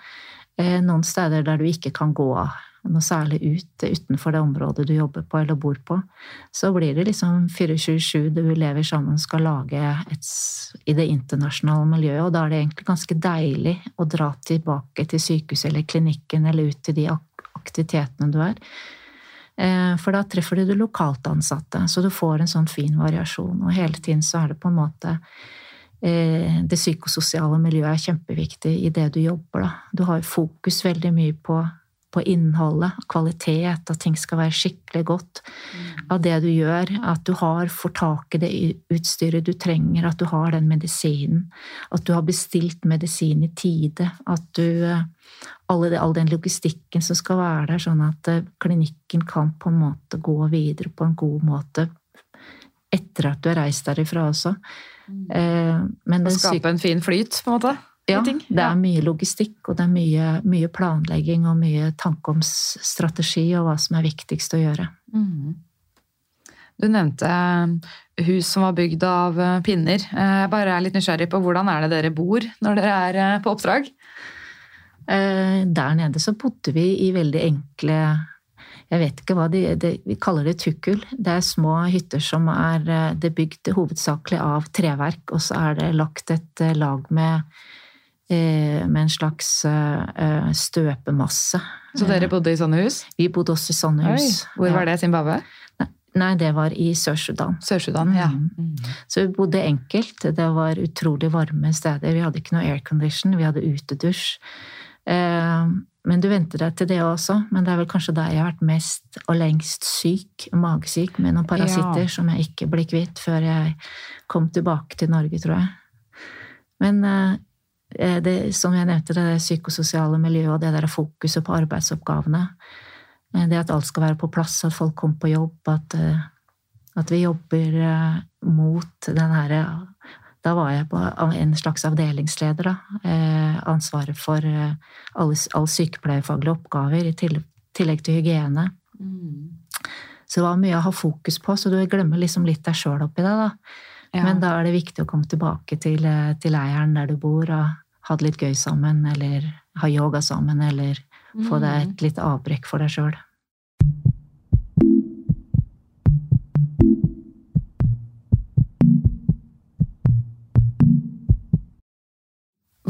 E: Eh, noen steder der du ikke kan gå noe særlig ut utenfor det området du jobber på eller bor på. Så blir det liksom 24-7 du lever sammen skal lage et, i det internasjonale miljøet. Og da er det egentlig ganske deilig å dra tilbake til sykehuset eller klinikken eller ut til de aktivitetene du er. Eh, for da treffer du de lokalt ansatte, så du får en sånn fin variasjon. Og hele tiden så er det på en måte eh, det psykososiale miljøet er kjempeviktig i det du jobber. Da. Du har fokus veldig mye på på innholdet, kvalitet, at ting skal være skikkelig godt. Av det du gjør, at du har får tak i det utstyret du trenger, at du har den medisinen. At du har bestilt medisin i tide. At du alle, All den logistikken som skal være der, sånn at eh, klinikken kan på en måte gå videre på en god måte etter at du har reist derifra også.
F: Mm. Eh, men det skape en fin flyt, på en måte?
E: Ja, det er mye logistikk, og det er mye, mye, planlegging og mye tanke om strategi og hva som er viktigst å gjøre. Mm.
F: Du nevnte eh, hus som var bygd av eh, pinner. Eh, jeg bare er litt nysgjerrig på hvordan er det dere bor når dere er på oppdrag?
E: Der nede så bodde vi i veldig enkle jeg vet ikke hva de, de, Vi kaller det tukkul. Det er små hytter som er det er bygd hovedsakelig av treverk, og så er det lagt et lag med med en slags eh, støpemasse.
F: Så dere bodde i sånne hus?
E: Vi bodde også i sånne hus.
F: Oi, hvor var det? Zimbabwe?
E: Nei, det var i Sør-Sudan.
F: Sør-Sudan, ja.
E: Mm. Så vi bodde enkelt. Det var utrolig varme steder. Vi hadde ikke noe aircondition, vi hadde utedusj. Eh, men du venter deg til det også. Men det er vel kanskje der jeg har vært mest og lengst syk, magesyk, med noen parasitter ja. som jeg ikke ble kvitt før jeg kom tilbake til Norge, tror jeg. Men Eh, det, som jeg nevnte, det psykososiale miljøet og det der fokuset på arbeidsoppgavene. Eh, det at alt skal være på plass, at folk kommer på jobb, at, eh, at vi jobber mot den herre Da var jeg på en slags avdelingsleder, da. Ansvaret for alle, all sykepleierfaglige oppgaver, i tillegg til hygiene. Mm. Så det var mye å ha fokus på, så du glemmer liksom litt deg sjøl oppi det. da. Ja. Men da er det viktig å komme tilbake til, til leiren der du bor, og ha det litt gøy sammen, eller ha yoga sammen, eller mm. få deg et litt avbrekk for deg sjøl.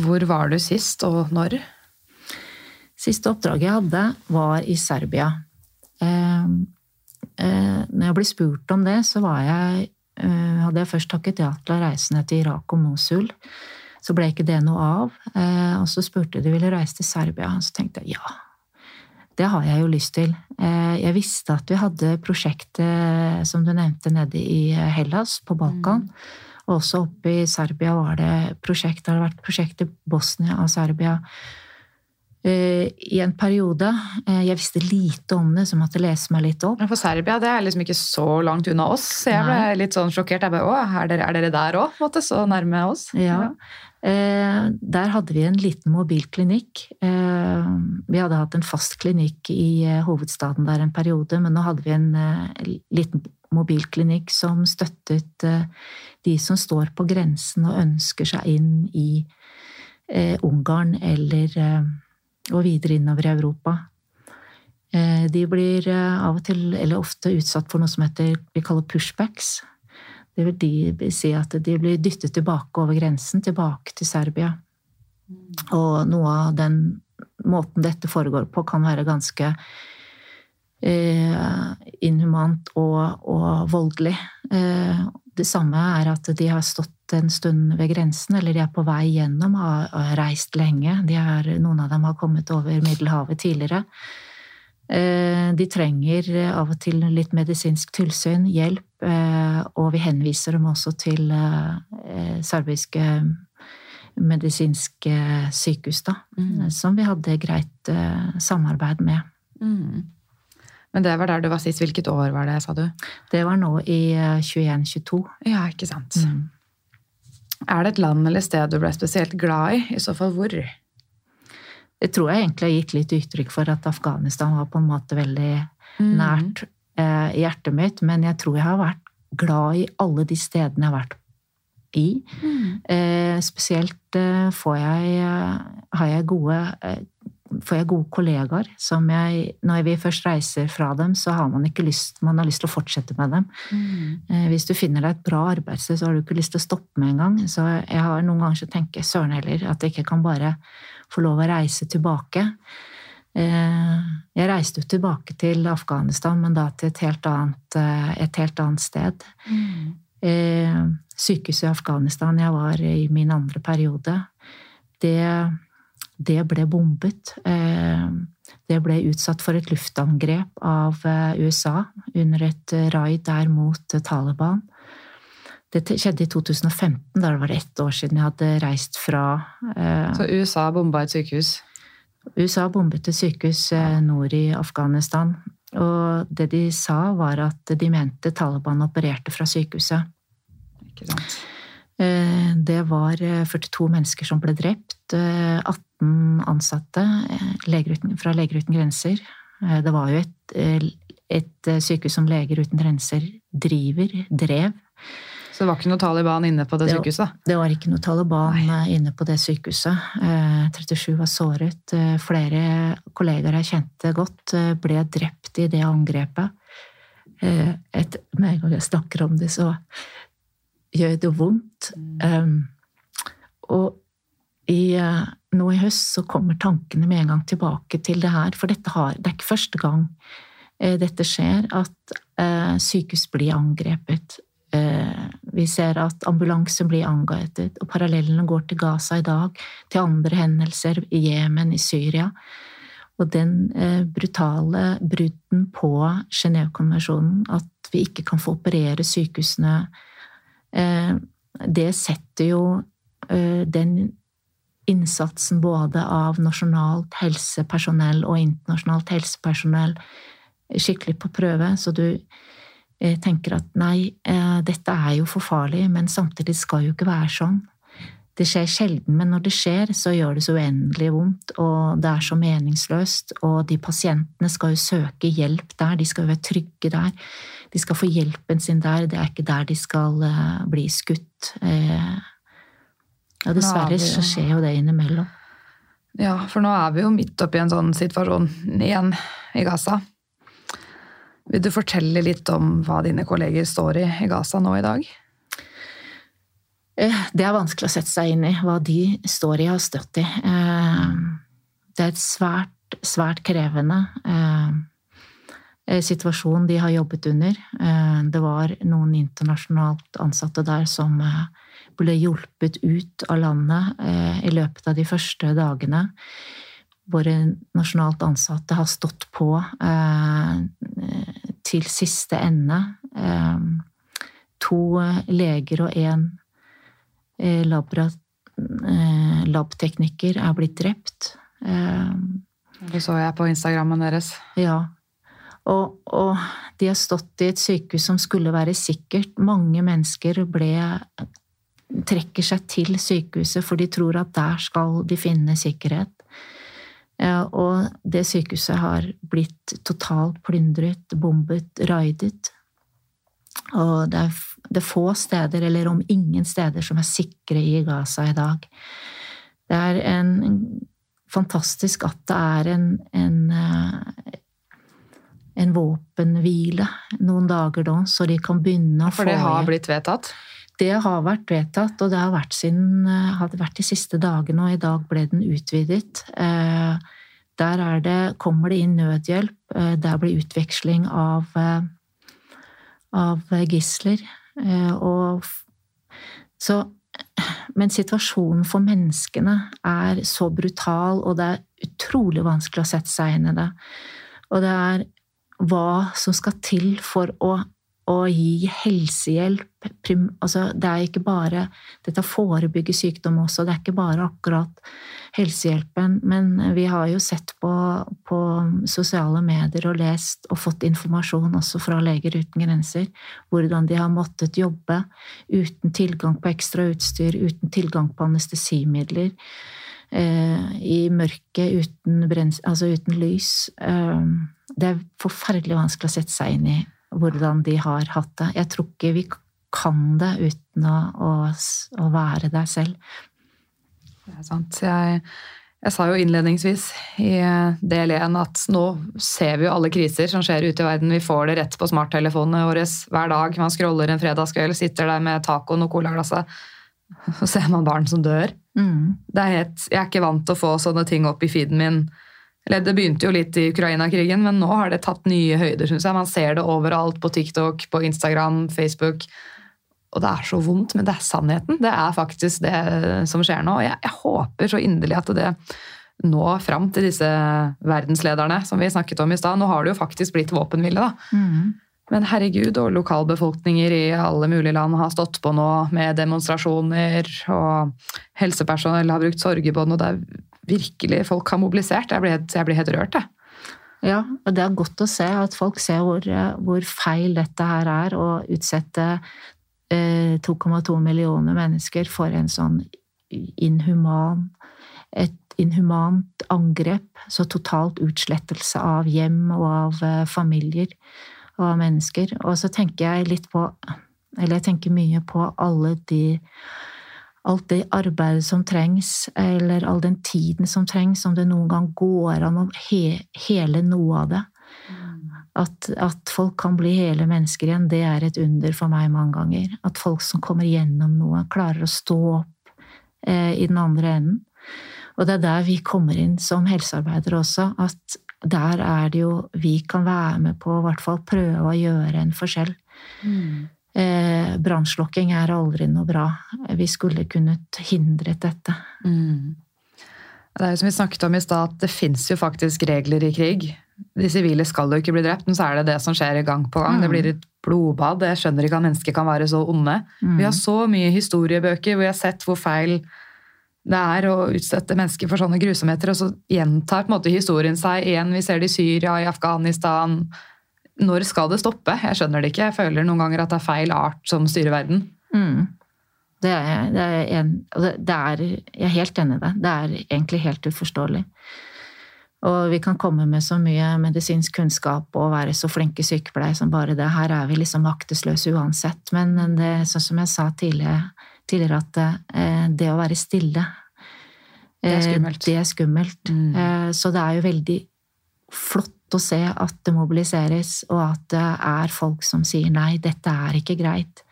F: Hvor var du sist, og når?
E: Siste oppdraget jeg hadde, var i Serbia. Eh, eh, når jeg ble spurt om det, så var jeg, eh, hadde jeg først takket ja til å reise ned til Irak og Mosul. Så ble ikke det noe av. Eh, og så spurte de ville reise til Serbia. Og så tenkte jeg ja, det har jeg jo lyst til. Eh, jeg visste at vi hadde prosjektet som du nevnte nede i Hellas, på Balkan. Mm. Og også oppe i Serbia var det prosjekt. Det har vært prosjekt i Bosnia og Serbia Eh, i en periode. Eh, jeg visste lite om det, så måtte lese meg litt opp.
F: For Serbia det er liksom ikke så langt unna oss, så jeg ble Nei. litt sånn sjokkert. Jeg bare, er dere, er dere der òg? Så nærme oss?
E: Ja. ja. Eh, der hadde vi en liten mobilklinikk. Eh, vi hadde hatt en fast klinikk i eh, hovedstaden der en periode, men nå hadde vi en eh, liten mobilklinikk som støttet de som står på grensen og ønsker seg inn i Ungarn eller og videre innover i Europa. Eh, de blir eh, av og til, eller ofte, utsatt for noe som heter, vi kaller pushbacks. Det vil de si at de blir dyttet tilbake over grensen, tilbake til Serbia. Og noe av den måten dette foregår på, kan være ganske eh, inhumant og, og voldelig. Eh, det samme er at de har stått en stund ved grensen, eller de er på vei gjennom, har, har reist lenge. Er, noen av dem har kommet over Middelhavet tidligere. Eh, de trenger av og til litt medisinsk tilsyn, hjelp, eh, og vi henviser dem også til eh, serbiske medisinske sykehus, da, mm. som vi hadde greit samarbeid med. Mm.
F: Men det var der du var sist. Hvilket år var det, sa du?
E: Det var nå i 21-22.
F: Eh, ja, ikke sant. Mm. Er det et land eller sted du ble spesielt glad i? I så fall hvor?
E: Det tror jeg egentlig har gitt litt uttrykk for at Afghanistan var på en måte veldig mm. nært eh, hjertet mitt. Men jeg tror jeg har vært glad i alle de stedene jeg har vært i. Eh, spesielt eh, får jeg, eh, har jeg gode eh, får jeg gode kollegaer som jeg Når vi først reiser fra dem, så har man ikke lyst man har lyst til å fortsette med dem. Mm. Hvis du finner deg et bra arbeidssted, så har du ikke lyst til å stoppe med en gang. Så jeg har noen ganger så tenker jeg søren heller at jeg ikke kan bare få lov å reise tilbake. Eh, Jeg reiste jo tilbake til Afghanistan, men da til et helt annet, eh, et helt annet sted. Mm. Sykehuset i Afghanistan jeg var i min andre periode, det, det ble bombet. Eh, det ble utsatt for et luftangrep av eh, USA under et eh, raid der mot Taliban. Det skjedde i 2015, da det var ett år siden jeg hadde reist fra
F: Så USA bomba et sykehus?
E: USA bombet et sykehus nord i Afghanistan. Og det de sa, var at de mente Taliban opererte fra sykehuset.
F: Ikke sant.
E: Det var 42 mennesker som ble drept. 18 15 ansatte eh, leger uten, fra Leger uten grenser. Eh, det var jo et, eh, et sykehus som Leger uten grenser driver, drev.
F: Så det var ikke noe Taliban inne på det,
E: det
F: sykehuset?
E: Det var ikke noe Taliban Nei. inne på det sykehuset. 37 var såret. Flere kollegaer jeg kjente godt, ble drept i det angrepet. Et, med en gang jeg snakker om det, så gjør det vondt. Mm. Ehm, og i nå i høst så kommer tankene med en gang tilbake til det her, for dette har, det er ikke første gang eh, dette skjer, at eh, sykehus blir angrepet. Eh, vi ser at ambulanser blir angrepet, og parallellene går til Gaza i dag, til andre hendelser i Jemen, i Syria. Og den brutale brudden på Genévekonvensjonen, at vi ikke kan få operere sykehusene, eh, det setter jo den innsatsen både av nasjonalt helsepersonell og internasjonalt helsepersonell skikkelig på prøve, så du eh, tenker at nei, eh, dette er jo for farlig, men samtidig skal jo ikke være sånn. Det skjer sjelden, men når det skjer, så gjør det så uendelig vondt, og det er så meningsløst, og de pasientene skal jo søke hjelp der, de skal jo være trygge der, de skal få hjelpen sin der, det er ikke der de skal eh, bli skutt. Ja, dessverre
F: jo-
E: så skjer jo det innimellom.
F: Ja, for nå er vi jo midt oppi en sånn situasjon igjen i Gaza. Vil du fortelle litt om hva dine kolleger står i i Gaza nå i dag?
E: Eh, Det er vanskelig å sette seg inn i hva de står i og har støtt i. Eh, Det er et svært, svært krevende eh, situasjon de har jobbet under. Det var noen internasjonalt ansatte der som ble hjulpet ut av landet eh, i løpet av de første dagene. Våre nasjonalt ansatte har stått på eh, til siste ende. Eh, To leger og én labtekniker er blitt drept.
F: Det så jeg på Instagrammen deres.
E: ja. Og, og de har stått i et sykehus som skulle være sikkert. Mange mennesker ble, trekker seg til sykehuset, for de tror at der skal de finne sikkerhet. Eh, Og det sykehuset har blitt totalt plyndret, bombet, raidet. Og det er, det er få steder, eller om ingen steder, som er sikre i Gaza i dag. Det er en, en fantastisk at det er en, en, eh, en våpenhvile noen dager da, så de kan begynne å
F: For det har blitt vedtatt.
E: Det har vært vedtatt, og det har vært, sin, hadde vært de siste dagene, og i dag ble den utvidet. Eh, Der er det, kommer det inn nødhjelp, eh, der blir utveksling av, eh, av gisler. eh, Og så Men situasjonen for menneskene er så brutal, og det er utrolig vanskelig å sette seg inn i det. Og det er hva som skal til for å, å gi helsehjelp. Altså, det er ikke bare Dette forebygger sykdom også, det er ikke bare akkurat helsehjelpen. Men vi har jo sett på, på sosiale medier og lest og fått informasjon også fra Leger uten grenser, hvordan de har måttet jobbe uten tilgang på ekstra utstyr, uten tilgang på anestesimidler. Eh, I mørket, uten, brens, altså uten lys. Eh, det er forferdelig vanskelig å sette seg inn i hvordan de har hatt det. Jeg tror ikke vi kan det uten å, å, å være der selv.
F: Det er sant. Jeg, jeg sa jo innledningsvis i del én at nå ser vi jo alle kriser som skjer ute i verden. Vi får det rett på smarttelefonene våre hver dag. Man scroller en fredagskveld, sitter der med tacoen og colaglasset. Så ser man barn som dør.
E: Mm.
F: Det er helt, jeg er ikke vant til å få sånne ting opp i feeden min. Eller Det begynte jo litt i Ukraina-krigen, men nå har det tatt nye høyder. Synes jeg. Man ser det overalt på TikTok, på Instagram, Facebook. Og det er så vondt, men det er sannheten. Det er faktisk det som skjer nå. Og jeg, jeg håper så inderlig at det nå fram til disse verdenslederne som vi snakket om i stad. Nå har det jo faktisk blitt våpenhvile, da.
E: Mm.
F: Men herregud, og lokalbefolkninger i alle mulige land har stått på nå med demonstrasjoner, og helsepersonell har brukt sorgebånd, og det er virkelig Folk har mobilisert. Jeg blir jeg blir helt rørt, jeg.
E: Ja, og det er godt å se at folk ser hvor, hvor feil dette her er, å utsette eh, 2,2 millioner mennesker for en sånn inhuman et inhumant angrep, så totalt utslettelse av hjem og av eh, familier og av mennesker. Og så tenker jeg litt på Eller jeg tenker mye på alle de Alt det arbeidet som trengs, eller all den tiden som trengs, om det noen gang går an å he, hele noe av det. At, at, folk kan bli hele mennesker igjen, det er et under for meg mange ganger. At folk som kommer gjennom noe, klarer å stå opp eh, i den andre enden. Og det er der vi kommer inn som helsearbeidere også. At der er det jo Vi kan være med på å hvert fall prøve å gjøre en forskjell.
F: Mm.
E: Eh, Brannslukking er aldri noe bra. Vi skulle kunnet hindret dette.
F: Mm. Det er jo som vi snakket om i stad, at det fins jo faktisk regler i krig. De sivile skal jo ikke bli drept, men så er det det som skjer gang på gang.
E: Mm.
F: Det blir et blodbad. Jeg skjønner ikke at mennesker kan være så onde.
E: Mm.
F: Vi har så mye historiebøker hvor vi har sett hvor feil det er å utsette mennesker for sånne grusomheter, og så gjentar på en måte historien seg igjen. Vi ser det i Syria, i Afghanistan. Når skal det stoppe? Jeg skjønner det ikke. Jeg føler noen ganger at det er feil art som styrer verden.
E: Mm. Det er, det er en, det, er, jeg er helt enig i det. Det er egentlig helt uforståelig. Og vi kan komme med så mye medisinsk kunnskap og være så flinke sykepleiere som bare det. Her er vi liksom maktesløse uansett. Men det, sånn som jeg sa tidligere, tidligere at eh, det å være stille
F: Det er
E: eh,
F: skummelt.
E: Det er skummelt.
F: Mm.
E: Eh, så det er jo veldig flott å se at det mobiliseres, og at det er folk som sier nei, dette er ikke greit.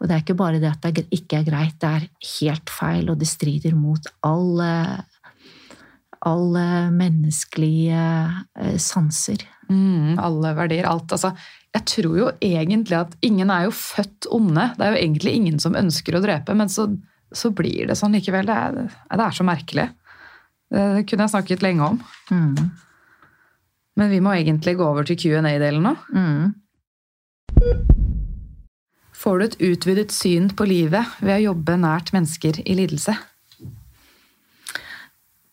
E: Og det er ikke bare det at det ikke er greit, det er helt feil, og det strider mot alle, alle menneskelige eh, sanser.
F: Mm, alle verdier, alt. Altså, jeg tror jo egentlig at ingen er jo født onde. Det er jo egentlig ingen som ønsker å drepe, men så, så blir det sånn likevel. Det er, det er så merkelig. Det kunne jeg snakket lenge om.
E: Mm.
F: Men vi må egentlig gå over til Q&A-delen nå.
E: Mm.
F: Får du et utvidet syn på livet ved å jobbe nært mennesker i lidelse?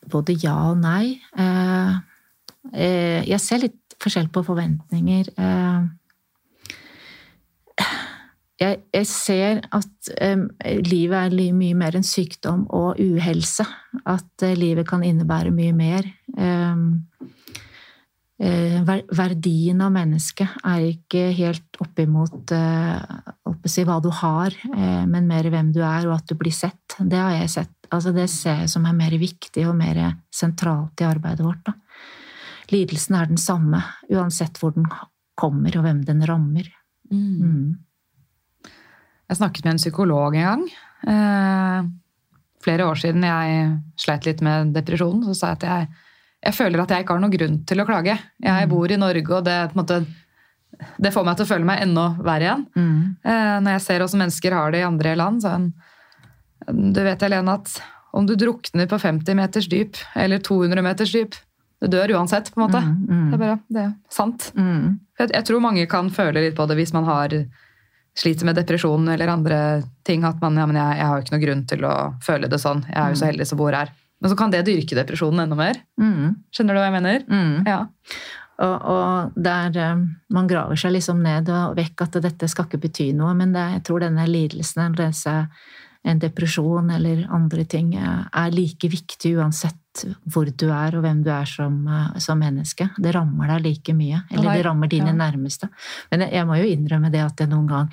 E: Både ja og nei. Eh, eh, jeg ser litt forskjell på forventninger. Eh, jeg, ser at livet er mye mer enn sykdom og uhelse. At livet kan innebære mye mer. Verdien av mennesket er ikke helt oppimot eh, si, hva du har, eh, men mer hvem du er, og at du blir sett. Det har jeg sett. Altså, det ser jeg som er mer viktig og mer sentralt i arbeidet vårt. Da. Lidelsen er den samme, uansett hvor den kommer og hvem den rammer. Mm.
F: Jeg snakket med en psykolog en gang. Eh, flere år siden jeg sleit litt med depresjon, så sa jeg at jeg, jeg føler at jeg ikke har noen grunn til å klage. Jeg bor i Norge, og det, måte, det får meg til å føle meg enda verre igjen.
E: Mm.
F: Eh, når jeg ser åssen mennesker har det i andre land. Så en, du vet, Helene, at om du drukner på 50 meters dyp eller 200 meters dyp, du dør uansett, på en måte.
E: Mm, mm.
F: Det er bare det er sant.
E: Mm.
F: Jeg, jeg tror mange kan føle litt på det hvis man har sliter med depresjon eller andre ting. At man ja, men jeg, jeg har ikke noen grunn til å føle det sånn. Jeg er jo så heldig som bor her. Men så kan det dyrke depresjonen enda mer.
E: Mm.
F: Skjønner du hva jeg mener?
E: Mm.
F: Ja.
E: Og, og der eh, man graver seg liksom ned og vekk at dette skal ikke bety noe, men det, jeg tror denne lidelsen, disse, en depresjon eller andre ting, eh, er like viktig uansett hvor du er og hvem du er som, eh, som menneske. Det rammer deg like mye. Eller det rammer dine
F: ja.
E: nærmeste. Men jeg, jeg må jo innrømme det at jeg noen gang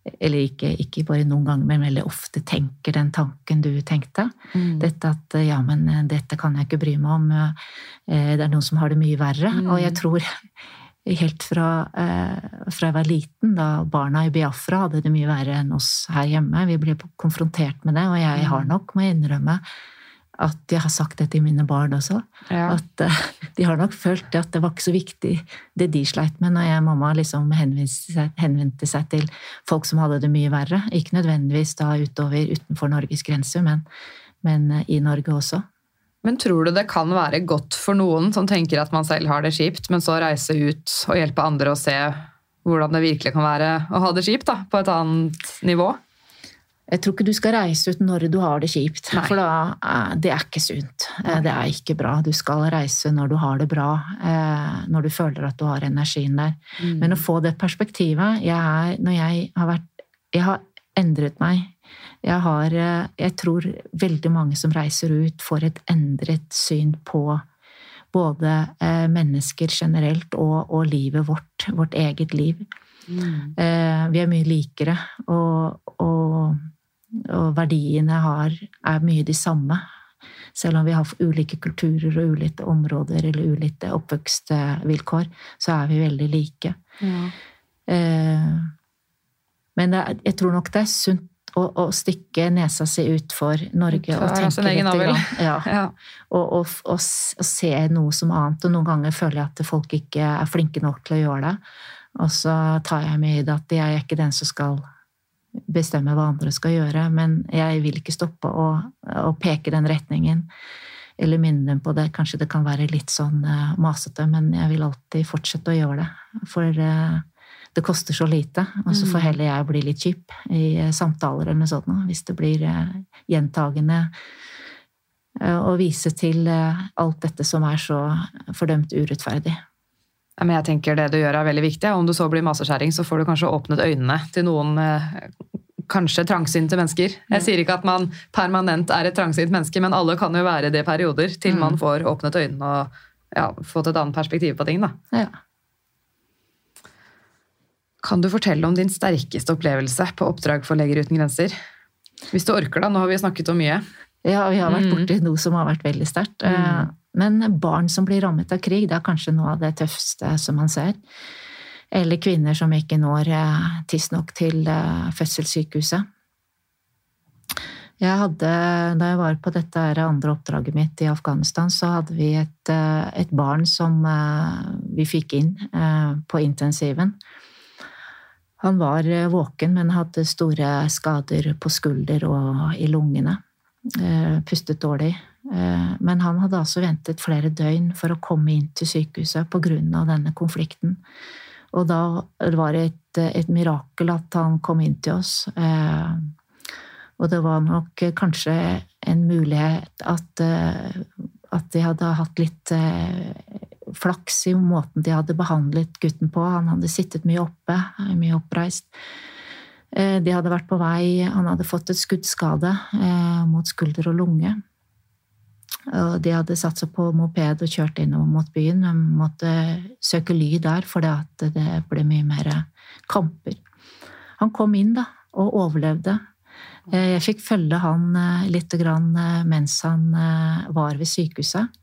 E: eller ikke, ikke, bare noen ganger, men veldig ofte tenker den tanken du tenkte. Mm. Dette at ja, men dette kan jeg ikke bry meg om. Det er noen som har det mye verre. Mm. Og jeg tror helt fra, fra, jeg var liten, da barna i Biafra hadde det mye verre enn oss her hjemme. Vi ble konfrontert med det, og jeg har mm. nok, må jeg innrømme, at jeg har sagt det til mine barn også. Ja. At uh, de har nok følt at det var ikke så viktig det de sleit med når jeg og mamma liksom henvendte seg, henvendte seg til folk som hadde det mye verre. Ikke nødvendigvis da utover utenfor Norges grenser, men, men uh, i Norge også.
F: Men tror du det kan være godt for noen som tenker at man selv har det kjipt, men så reise ut og hjelpe andre å se hvordan det virkelig kan være å ha det kjipt da, på et annet nivå?
E: Jeg tror ikke du skal reise ut når du har det kjipt, Nei. for da, eh, det er ikke sunt. Eh, det er ikke bra. Du skal reise når du har det bra, eh, når du føler at du har energien der. Mm. Men å få det perspektivet jeg er, Når jeg har vært Jeg har endret meg. Jeg har Jeg tror veldig mange som reiser ut, får et endret syn på både mennesker generelt og, og livet vårt, vårt eget liv. Mm. Vi er mye likere, og, og og verdiene jeg har, er mye de samme. Selv om vi har ulike kulturer og ulike områder eller ulike oppvekstvilkår, så er vi veldig like. Ja. Eh, men jeg tror nok det er sunt å, å stikke nesa si utfor Norge og tenke litt grann, ja. ja. Og, og, og, og, se noe som annet. Og noen ganger føler jeg at folk ikke er flinke nok til å gjøre det. Og så tar jeg med i det at jeg er ikke den som skal bestemme hva andre skal gjøre, men jeg vil ikke stoppe å, å peke den retningen. Eller minne dem på det. Kanskje det kan være litt sånn uh, masete, men jeg vil alltid fortsette å gjøre det. For uh, det koster så lite. Og så får mm. heller jeg bli litt kjip i uh, samtaler eller noe sånt, hvis det blir gjentagende. Og vise til alt dette som er så fordømt urettferdig.
F: Men jeg tenker det du gjør er veldig viktig. Om du så blir maseskjæring, så får du kanskje åpnet øynene til noen eh, kanskje trangsynte mennesker. Jeg sier ikke at man permanent er et trangsynt menneske, men alle kan jo være det i perioder til man mm. får åpnet øynene og ja, fått et annet perspektiv på ting. da. Ja. Kan du fortelle om din sterkeste opplevelse på oppdrag for Leger uten grenser? Hvis du orker, da. Nå har vi snakket om mye.
E: Ja, vi har vært mm. borti noe som har vært veldig sterkt. Mm. Eh, men barn som blir rammet av krig, det er kanskje noe av det tøffeste som man ser. Eller kvinner som ikke når eh, tidsnok til eh, fødselssykehuset. Jeg hadde, da jeg var på dette andre oppdraget mitt i Afghanistan, så hadde vi et, et barn som vi fikk inn på intensiven. Han var våken, men hadde store skader på skulder og i lungene. Eh, pustet dårlig. Eh, men han hadde altså ventet flere døgn for å komme inn til sykehuset pga. denne konflikten. Og da var det et, et, mirakel at han kom inn til oss. Eh, og det var nok kanskje en mulighet at, at de hadde hatt litt flaks i måten de hadde behandlet gutten på. Han hadde sittet mye oppe, mye oppreist. Eh, de hadde vært på vei Han hadde fått et skuddskade eh, mot skulder og lunge. Og de hadde satt seg på moped og kjørt innover mot byen. De måtte søke ly der for det ble mye mer kamper. Han kom inn da, og overlevde. Eh, jeg fikk følge han litt mens han var ved sykehuset.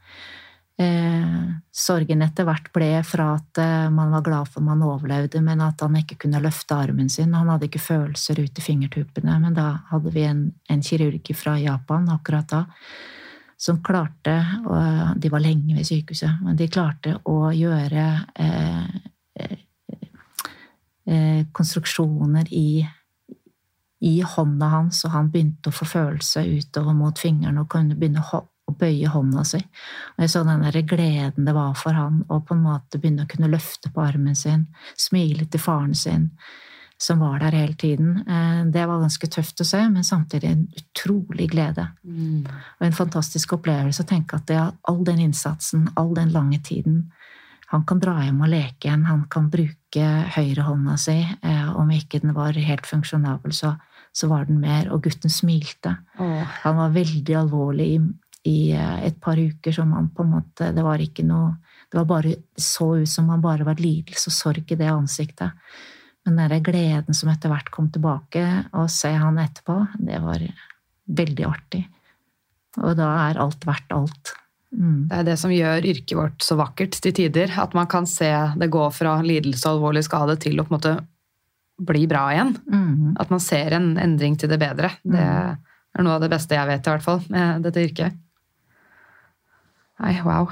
E: Eh, sorgen etter hvert ble fra at eh, man var glad for man overlevde, men at han ikke kunne løfte armen sin. Han hadde ikke følelser ut i fingertuppene, men da hadde vi en, en kirurg fra Japan akkurat da som klarte og De var lenge ved sykehuset, men de klarte å gjøre eh, eh, eh konstruksjoner i, i hånda hans, og han begynte å få følelse utover mot fingrene og kunne begynne å å bøye hånda si. Og jeg så den der gleden det var for han å på en måte begynne å kunne løfte på armen sin, smile til faren sin, som var der hele tiden. Eh, det var ganske tøft å se, men samtidig en utrolig glede. Mm. Og en fantastisk opplevelse å tenke at det, all den innsatsen, all den lange tiden Han kan dra hjem og leke igjen, han kan bruke høyrehånda si. Eh, om ikke den var helt funksjonabel, så, så var den mer. Og gutten smilte. Oh. Han var veldig alvorlig i i eh, et par uker som han på en måte Det var ikke noe Det var bare, så ut som han bare var lidelse og sorg i det ansiktet. Men den gleden som etter hvert kom tilbake, og se han etterpå, det var veldig artig. Og da er alt verdt alt.
F: Mm. Det er det som gjør yrket vårt så vakkert til tider. At man kan se det gå fra lidelse og alvorlig skade til å på en måte bli bra igjen. Mm. At man ser en endring til det bedre. Det mm. er noe av det beste jeg vet, i hvert fall, med dette yrket. Nei, wow.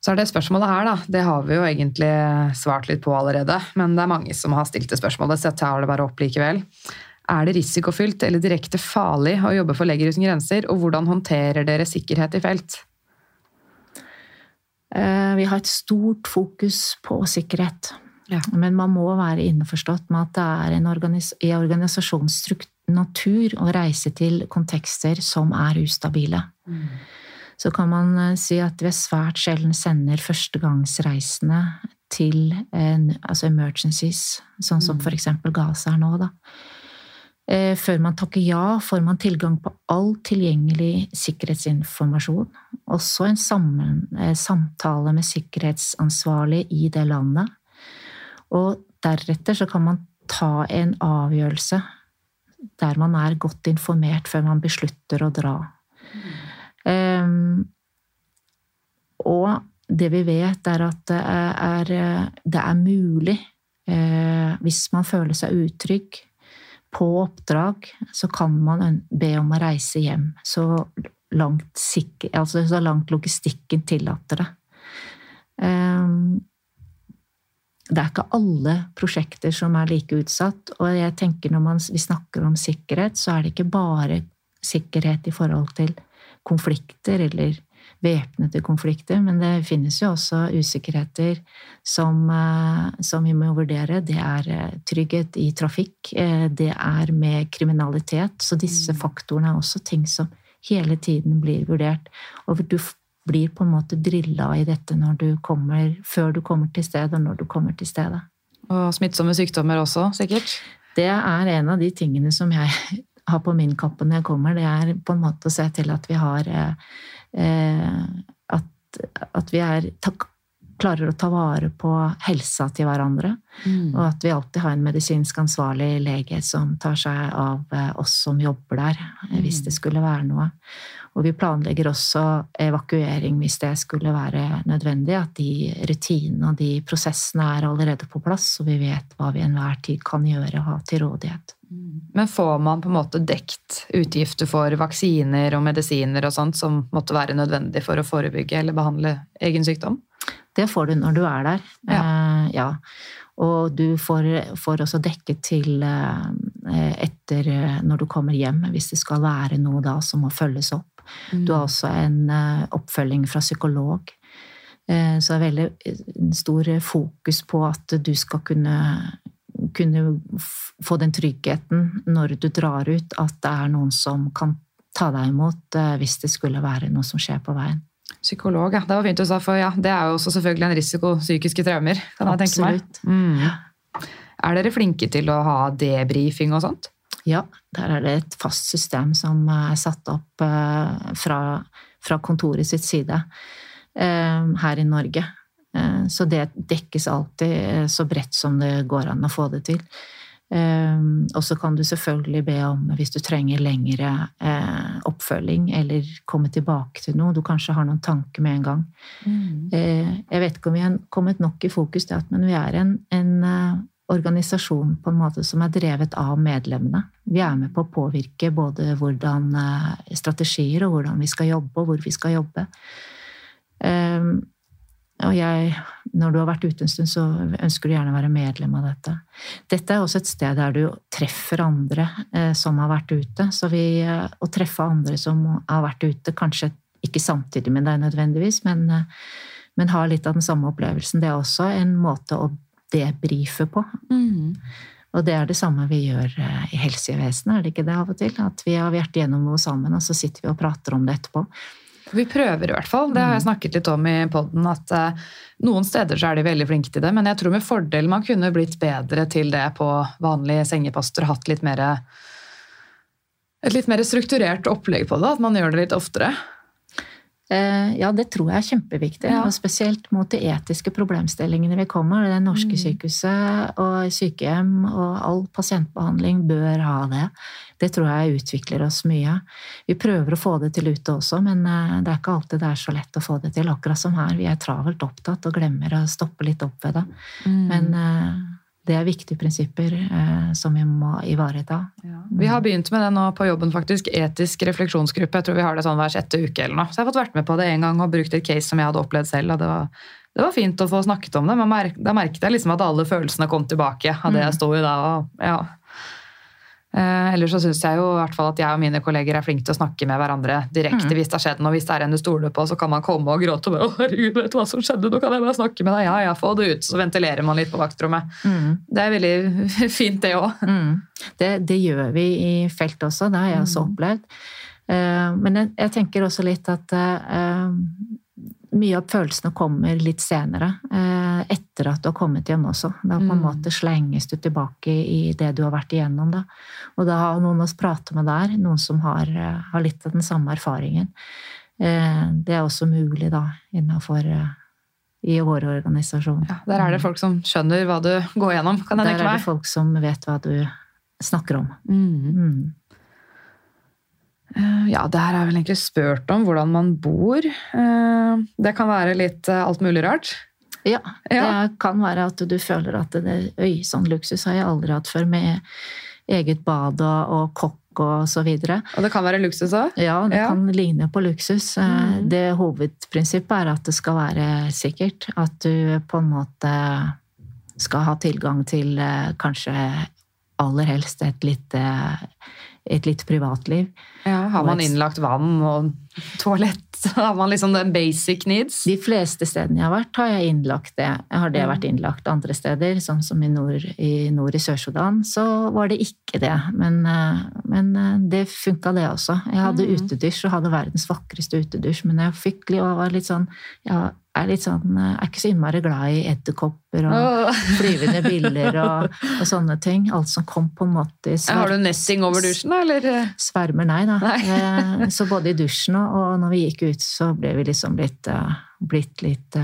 F: Så er det spørsmålet her, da. Det har vi jo egentlig svart litt på allerede. Men det er mange som har stilt det spørsmålet, så jeg tar det bare opp likevel. Er det risikofylt eller direkte farlig å jobbe for Leger uten grenser, og hvordan håndterer dere sikkerhet i felt?
E: Eh, vi har et stort fokus på sikkerhet. Ja. Men man må være innforstått med at det er organis i organisasjonsnatur å reise til kontekster som er ustabile. Mm. Så kan man eh, si at vi svært sjelden sender førstegangsreisende til en, altså emergencies, sånn som mm. for eksempel Gaza er nå. da. Eh, før man takker ja, får man tilgang på all tilgjengelig sikkerhetsinformasjon. Også en sammen, eh, samtale med sikkerhetsansvarlig i det landet. Og deretter så kan man ta en avgjørelse der man er godt informert før man beslutter å dra. Mm. Um, og det vi vet, er at det er, det er mulig, uh, hvis man føler seg utrygg, på oppdrag så kan man be om å reise hjem så langt, altså så langt logistikken tillater det. Ehm, det er ikke alle prosjekter som er like utsatt. Og jeg tenker når man, vi snakker om sikkerhet, så er det ikke bare sikkerhet i forhold til konflikter eller væpnede konflikter, men det finnes jo også usikkerheter som, eh, som, vi må vurdere. Det er eh, trygghet i trafikk, eh, det er med kriminalitet. Så disse mm. faktorene er også ting som hele tiden blir vurdert. Og du blir på en måte drilla i dette du kommer, før du kommer til stedet, og når du kommer til stedet.
F: Og smittsomme sykdommer også, sikkert?
E: Det er en av de tingene som jeg har på min kappe når jeg kommer. Det er på en måte å se til at vi har Eh, at, at vi er, klarer å ta vare på helsa til hverandre. Mm. Og at vi alltid har en medisinsk ansvarlig lege som tar seg av eh, oss som jobber der, mm. hvis det skulle være noe. Og vi planlegger også evakuering hvis det skulle være nødvendig. At de rutinene og de prosessene er allerede på plass, og vi vet hva vi enhver tid kan gjøre og ha til rådighet.
F: Men får man på en måte dekt utgifter for vaksiner og medisiner og sånt som måtte være nødvendig for å forebygge eller behandle egen sykdom?
E: Det får du når du er der. Ja. Eh, ja. Og du får, får, også dekket til eh, etter eh, når du kommer hjem, hvis det skal være noe da som må følges opp. Mm. Du har også en oppfølging fra psykolog. Eh, så det er veldig stor fokus på at du skal kunne kunne få den tryggheten når du drar ut, at det er noen som kan ta deg imot eh, hvis det skulle være noe som skjer på veien.
F: Psykolog, ja. Det var fint du sa, for ja, det er jo også selvfølgelig en risiko. Psykiske traumer, kan jeg
E: Absolutt.
F: tenke meg. Mm. Er dere flinke til å ha debrifing og sånt?
E: Ja, der er det et fast system som er satt opp eh, fra, fra kontoret sitt side eh, her i Norge. Eh, så det dekkes alltid eh, så bredt som det går an å få det til. Eh, og så kan du selvfølgelig be om, hvis du trenger lengre oppfølging eller komme tilbake til noe, du kanskje har noen tanker med en gang. Mm. Jeg vet ikke om vi har kommet nok i fokus til at men vi er en, en organisasjon på en måte som er drevet av medlemmene. Vi er med på å påvirke både hvordan strategier og hvordan vi skal jobbe, og hvor vi skal jobbe. Og jeg, når du har vært ute en stund, så ønsker du gjerne å være medlem av dette. Dette er også et sted der du treffer andre eh, som har vært ute. Så vi, eh, å treffe andre som har vært ute, kanskje ikke samtidig med deg nødvendigvis, men, eh, men har litt av den samme opplevelsen, det er også en måte å debrife på. Mm. Og det er det samme vi gjør eh, i helsevesenet, er det ikke det av og til? At vi har vært gjennom noe sammen, og så sitter vi og prater om det etterpå.
F: Vi prøver i hvert fall. Det har jeg mm. snakket litt om i poden. At uh, noen steder så er de veldig flinke til det, men jeg tror med fordel man kunne blitt bedre til det på vanlige sengeposter. Hatt litt mer, et litt mer strukturert opplegg på det. At man gjør det litt oftere.
E: Eh, ja, det tror jeg er kjempeviktig.
F: Ja.
E: Og spesielt mot de etiske problemstillingene vi kommer. Det norske
F: Mm.
E: sykehuset og sykehjem og all pasientbehandling bør ha det. Det tror jeg utvikler oss mye. Vi prøver å få det til ute også, men eh, det er ikke alltid det er så lett å få det til. Akkurat som her. Vi er travelt opptatt og glemmer å stoppe litt opp ved det.
F: Mm.
E: Men eh, det er viktige prinsipper eh, som vi må ivareta.
F: Ja. Vi har begynt med det nå på jobben, faktisk. Etisk refleksjonsgruppe. Jeg tror vi har det sånn hver sjette uke eller noe. Så jeg har fått vært med på det en gang og brukt et case som jeg hadde opplevd selv. og det var, det var fint å få snakket om det, men da merket jeg liksom at alle følelsene kom tilbake av det jeg sto i da. Og, ja. Eh, ellers så syns jeg jo i hvert fall at jeg og mine kolleger er flinke til å snakke med hverandre direkte
E: Mm.
F: hvis det har skjedd noe. Hvis det er en du stoler på, så kan man komme og gråte og herregud, vet du hva som skjedde? Nå kan jeg bare snakke med deg.' Ja, ja, få det ut. Så ventilerer man litt på vaktrommet. Det er veldig fint, det òg.
E: Mm. Det, det gjør vi i felt også, det har jeg også opplevd. Eh, Men jeg, jeg tenker også litt at eh, mye av følelsene kommer litt senere. eh, Etter at du har kommet hjem også. Da på en
F: Mm.
E: måte slenges du tilbake i det du har vært igjennom. Da. Og da har noen å prate med der, noen som har, eh, har litt av den samme erfaringen. Eh, Det er også mulig da, innafor i vår organisasjon.
F: Ja, der er det folk som skjønner hva du går gjennom, kan jeg
E: Der er det folk som vet hva du snakker om.
F: Mm.
E: Mm.
F: Eh, det her er vel egentlig spurt om hvordan man bor. Eh, Det kan være litt eh, alt mulig rart.
E: Ja,
F: Ja.
E: det kan være at du føler at det, øy, sånn luksus har jeg aldri hatt før, med eget bad og, og kokk og så videre.
F: Og det kan være luksus òg.
E: Ja, det
F: Ja.
E: kan ligne på luksus.
F: Mhm.
E: Det hovedprinsippet er at det skal være sikkert. At du på en måte skal ha tilgang til kanskje aller helst et litt, eh, et litt privatliv.
F: Ja, har man innlagt vann og toalett? Har man liksom den basic needs?
E: De fleste stedene jeg har vært, har jeg innlagt det. Har det vært innlagt andre steder, sånn som i nord i, nord i Sør-Sudan, så var det ikke det. Men, eh, men eh, det funka, det også. Jeg hadde
F: Mhm.
E: utedusj og hadde verdens vakreste utedusj, men jeg fikk var litt sånn Jeg er litt sånn eh, er ikke så innmari glad i edderkopper og flyvende biller og, og sånne ting. Alt som kom på en måte i
F: Har du nessing over dusjen? Eller?
E: Svermer, nei da.
F: Nei.
E: Eh, Så både i dusjen og og når vi gikk ut, så ble vi liksom blitt, eh, blitt litt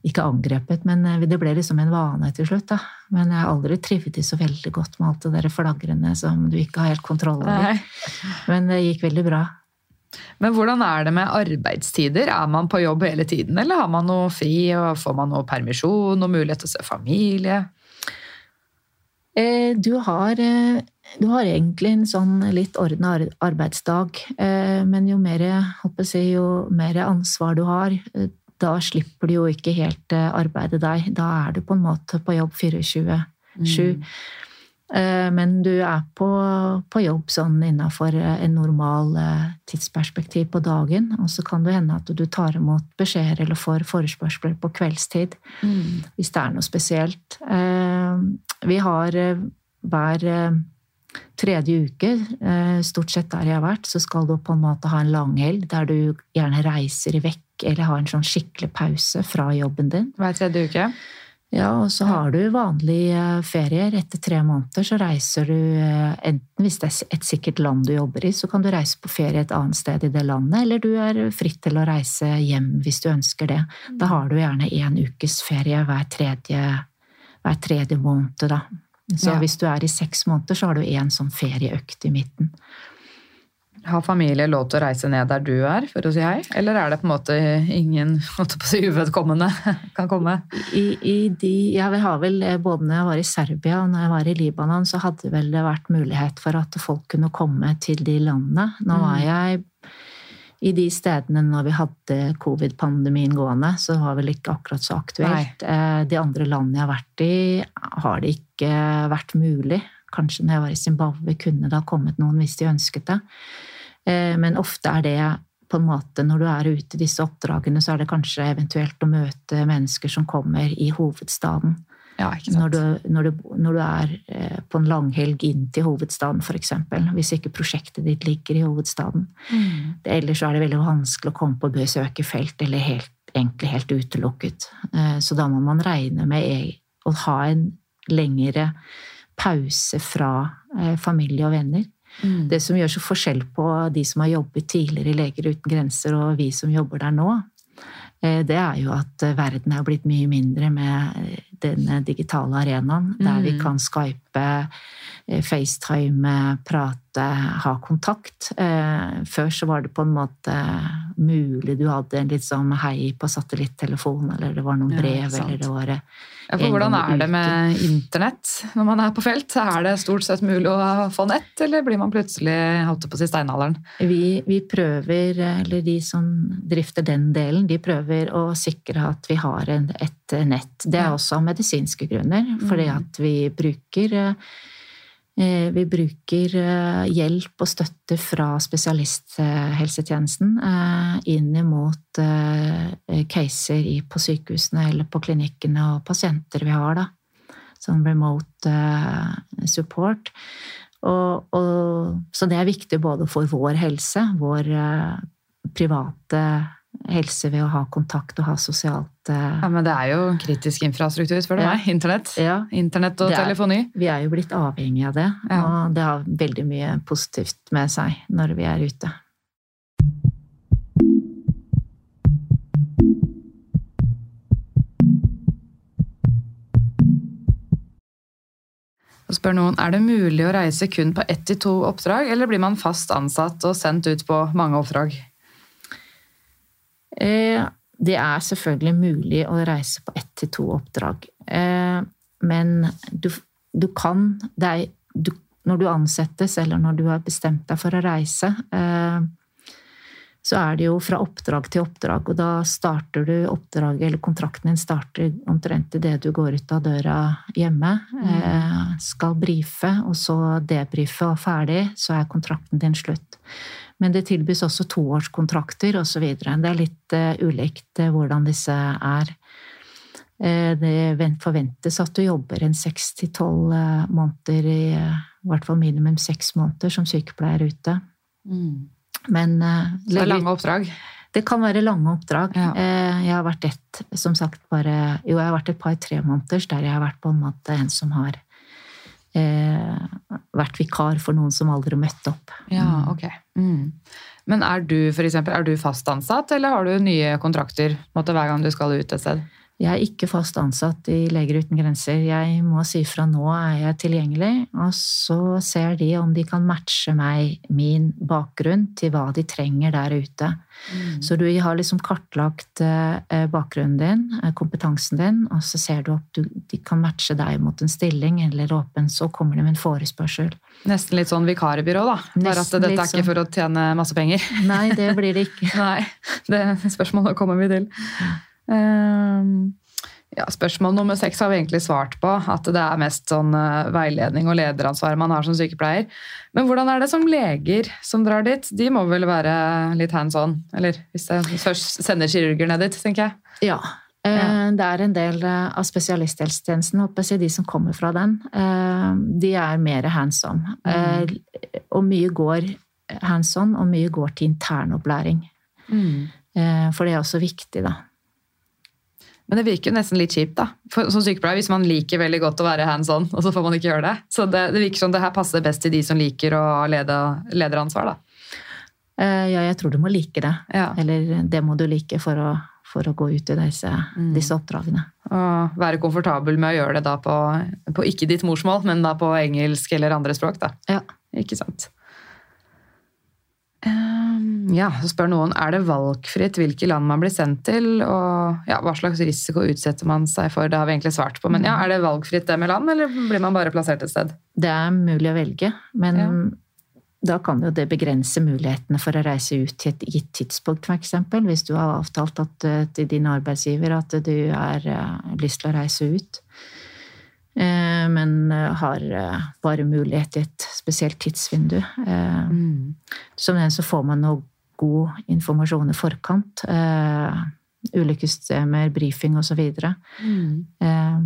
E: Ikke angrepet, men det ble liksom en vane til slutt. da. Men jeg har aldri trivdes så veldig godt med alt det der flagrende som du ikke har helt kontroll over.
F: Nei.
E: Men det gikk veldig bra.
F: Men hvordan er det med arbeidstider? Er man på jobb hele tiden, eller har man noe fri? og Får man noe permisjon og mulighet til å se familie?
E: Eh, Du har, eh, du har egentlig en sånn litt ordna arbeidsdag, eh, men jo mer, jeg, jo mer ansvar du har, da slipper du jo ikke helt arbeidet arbeide deg. Da er du på en måte på jobb 24-7. Eh, Men du er på, på jobb sånn innafor en normal eh, tidsperspektiv på dagen. Og så kan det hende at du tar imot beskjeder eller får forespørsler på kveldstid
F: Mm.
E: hvis det er noe spesielt. Eh, Vi har eh, hver eh, tredje uke, eh, stort sett der jeg har vært, så skal du på en måte ha en langhelg der du gjerne reiser vekk eller har en sånn skikkelig pause fra jobben din.
F: Hver tredje uke?
E: Ja, og så har du vanlige eh, ferier. Etter tre måneder så reiser du eh, enten hvis det er et sikkert land du jobber i, så kan du reise på ferie et annet sted i det landet, eller du er fritt til å reise hjem hvis du ønsker det. Da har du gjerne én ukes ferie hver tredje, hver tredje måned, da. Så
F: Ja.
E: hvis du er i seks måneder, så har du én sånn ferieøkt i midten.
F: Har familie lov til å reise ned der du er, for å si hei? Eller er det på en måte ingen si, uvedkommende kan komme?
E: I, i de, jeg har vel, eh, Både når jeg var i Serbia og når jeg var i Libanon, så hadde vel det vært mulighet for at folk kunne komme til de landene. Nå
F: Mm.
E: var jeg i de stedene når vi hadde covid-pandemien gående, så var vel ikke akkurat så aktuelt. Nei. De andre landene jeg har vært i, har det ikke vært mulig. Kanskje når jeg var i Zimbabwe, kunne det ha kommet noen hvis de ønsket det. Eh, Men ofte er det på en måte, når du er ute i disse oppdragene, så er det kanskje eventuelt å møte mennesker som kommer i hovedstaden.
F: Ja,
E: Når du, når, du, når du er eh, på en langhelg inn til hovedstaden, f.eks. Hvis ikke prosjektet ditt ligger i hovedstaden.
F: Mm.
E: Ellers så er det veldig vanskelig å komme på besøk i felt, eller helt, egentlig helt utelukket. Eh, Så da må man regne med e- å ha en lengre pause fra familie og venner. Det som gjør så forskjell på de som har jobbet tidligere i Leger uten grenser og vi som jobber der nå, eh, det er jo at verden er blitt mye mindre med denne digitale arenaen, der vi
F: Mm.
E: kan skype, eh, facetime, prate, ha kontakt. Eh, Før så var det på en måte mulig du hadde en litt sånn hei på satellittelefon, eller det var noen brev,
F: ja,
E: eller det var eh,
F: Ja, for hvordan er det med internett når man er på felt? Er det stort sett mulig å få nett, eller blir man plutselig holdt på å si steinalderen?
E: Vi, vi prøver, eller de som drifter den delen, de prøver å sikre at vi har et nett. Det er også av medisinske grunner, fordi
F: Mm.
E: at vi bruker vi bruker eh, hjelp og støtte fra spesialisthelsetjenesten eh, inn imot eh, caser på sykehusene eller på klinikkene og pasienter vi har, da. Sånn remote eh, support. Og, og, så det er viktig både for vår helse, vår private private helse ved å ha kontakt og ha sosialt eh,
F: Ja, men det er jo kritisk infrastruktur, spør du
E: Ja.
F: meg. Internett.
E: Ja,
F: Internett og
E: er-
F: telefoni.
E: vi er jo blitt avhengig av det,
F: Ja.
E: og det har veldig mye positivt med seg når vi er ute.
F: Så spør noen, Er det mulig å reise kun på ett til to oppdrag, eller blir man fast ansatt og sendt ut på mange oppdrag?
E: Eh, Det er selvfølgelig mulig å reise på ett til to oppdrag. Eh, Men du, du kan er, du, Når du ansettes, eller når du har bestemt deg for å reise, eh, så er det jo fra oppdrag til oppdrag, og da starter du oppdraget, eller kontrakten din starter omtrent idet du går ut av døra hjemme. Eh, skal brife, og så debrife og ferdig, så er kontrakten din slutt. Men det tilbys også toårskontrakter osv. Det er litt eh, ulikt eh, hvordan disse er. Eh, det forventes at du jobber en seks til tolv måneder, i, i hvert fall minimum seks måneder, som sykepleier ute. Men eh,
F: Så det er lange oppdrag.
E: det kan være lange oppdrag.
F: Ja.
E: Jeg har vært et, som sagt, bare Jo, jeg har vært et par-tre måneders der jeg har vært på en måte en som har eh, vært vikar for noen som aldri møtte opp.
F: Ja, ok. Mm. Men er du for eksempel, er du fast ansatt, eller har du nye kontrakter måtte, hver gang du skal ut et sted?
E: Jeg er ikke fast ansatt i Leger uten grenser. Jeg må si fra nå er jeg tilgjengelig, og så ser de om de kan matche meg, min bakgrunn, til hva de trenger der ute. Så du har liksom kartlagt eh, bakgrunnen din, eh, kompetansen din, og så ser du at du, de kan matche deg mot en stilling eller åpen, så kommer de med en forespørsel.
F: Nesten litt sånn vikarbyrå, da. Bare at dette er ikke
E: sånn.
F: for å tjene masse penger.
E: Nei, det blir det ikke.
F: Nei, det spørsmålet kommer vi til. Ehm, ja, spørsmål nummer seks har vi egentlig svart på. At det er mest sånn eh, veiledning og lederansvar man har som sykepleier. Men hvordan er det som leger som drar dit? De må vel være litt hands on? Eller hvis jeg først sender kirurger ned dit, tenker jeg.
E: Ja. eh, Det er en del eh, av spesialisthelsetjenesten, de som kommer fra den, eh, de er mer hands on. Mm. Og mye går hands on, og mye går til internopplæring. Mm. For det er også viktig, da.
F: Men det virker jo nesten litt kjipt, da. For, som sykepleier, hvis man liker veldig godt å være hands on, og så får man ikke gjøre det. Så det, det virker som det her passer best til de som liker å ha lede, lederansvar, da.
E: Eh, Ja, jeg tror du må like det.
F: Ja.
E: Eller det må du like for å, for å gå ut i disse,
F: Mm.
E: disse oppdragene.
F: Og være komfortabel med å gjøre det da på, på ikke ditt morsmål, men da på engelsk eller andre språk, da.
E: Ja.
F: Ikke sant. Ehm, ja, så spør noen er det valgfritt hvilke land man blir sendt til, og ja, hva slags risiko utsetter man seg for? Det har vi egentlig svart på, men ja, er det valgfritt det med land, eller blir man bare plassert et sted?
E: Det er mulig å velge, men
F: Ja.
E: da kan jo det begrense mulighetene for å reise ut til et gitt tidspunkt, f.eks. Hvis du har avtalt at, eh, til din arbeidsgiver at du har eh, lyst til å reise ut, eh, men har bare mulighet i et spesielt tidsvindu.
F: Mm.
E: Som den så får man noe god informasjon i forkant. Eh, Ulykkessystemer, brifing osv.
F: Mm.
E: Eh,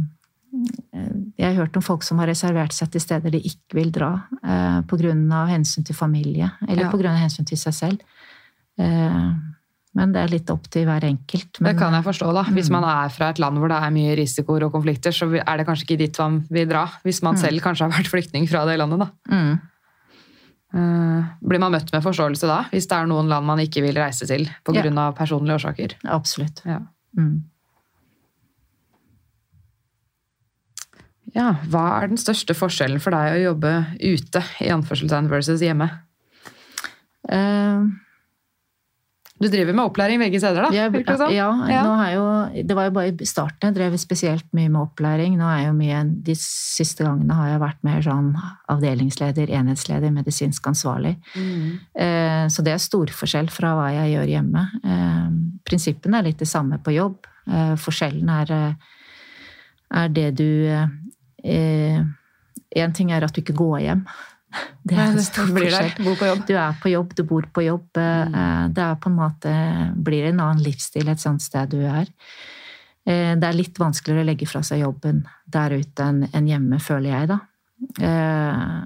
E: Jeg har hørt om folk som har reservert seg til steder de ikke vil dra eh, pga. hensyn til familie, eller
F: Ja.
E: på grunn av hensyn til seg selv. Eh, Men det er litt opp til hver enkelt. Men,
F: Det kan jeg forstå, da. Hvis
E: Mm.
F: man er fra et land hvor det er mye risikoer og konflikter, så er det kanskje ikke dit man vil dra. Hvis man
E: Mm.
F: selv kanskje har vært flyktning fra det landet, da.
E: Mm.
F: Eh, Blir man møtt med forståelse da, hvis det er noen land man ikke vil reise til pga.
E: Ja.
F: av personlige årsaker?
E: Absolutt.
F: Ja.
E: Mm.
F: ja. Hva er den største forskjellen for deg å jobbe ute i anførselstegn versus hjemme?
E: Eh,
F: Du driver med opplæring begge steder, da?
E: jeg,
F: virker
E: ja,
F: Ja.
E: Nå har jeg jo, det var jo bare i starten jeg drev spesielt mye med opplæring. Nå er jeg jo mye, De siste gangene har jeg vært mer sånn avdelingsleder, enhetsleder, medisinsk ansvarlig.
F: Mm.
E: Eh, Så det er stor forskjell fra hva jeg gjør hjemme. Eh, Prinsippene er litt det samme på jobb. Eh, Forskjellen er, eh, er det du En ting er at du ikke går hjem. Det er en stor forskjell. Du er på jobb, du bor på jobb. eh, Det er på en måte blir en annen livsstil et sånt sted du er. Eh, Det er litt vanskeligere å legge fra seg jobben der ute enn hjemme, føler jeg, da. Eh,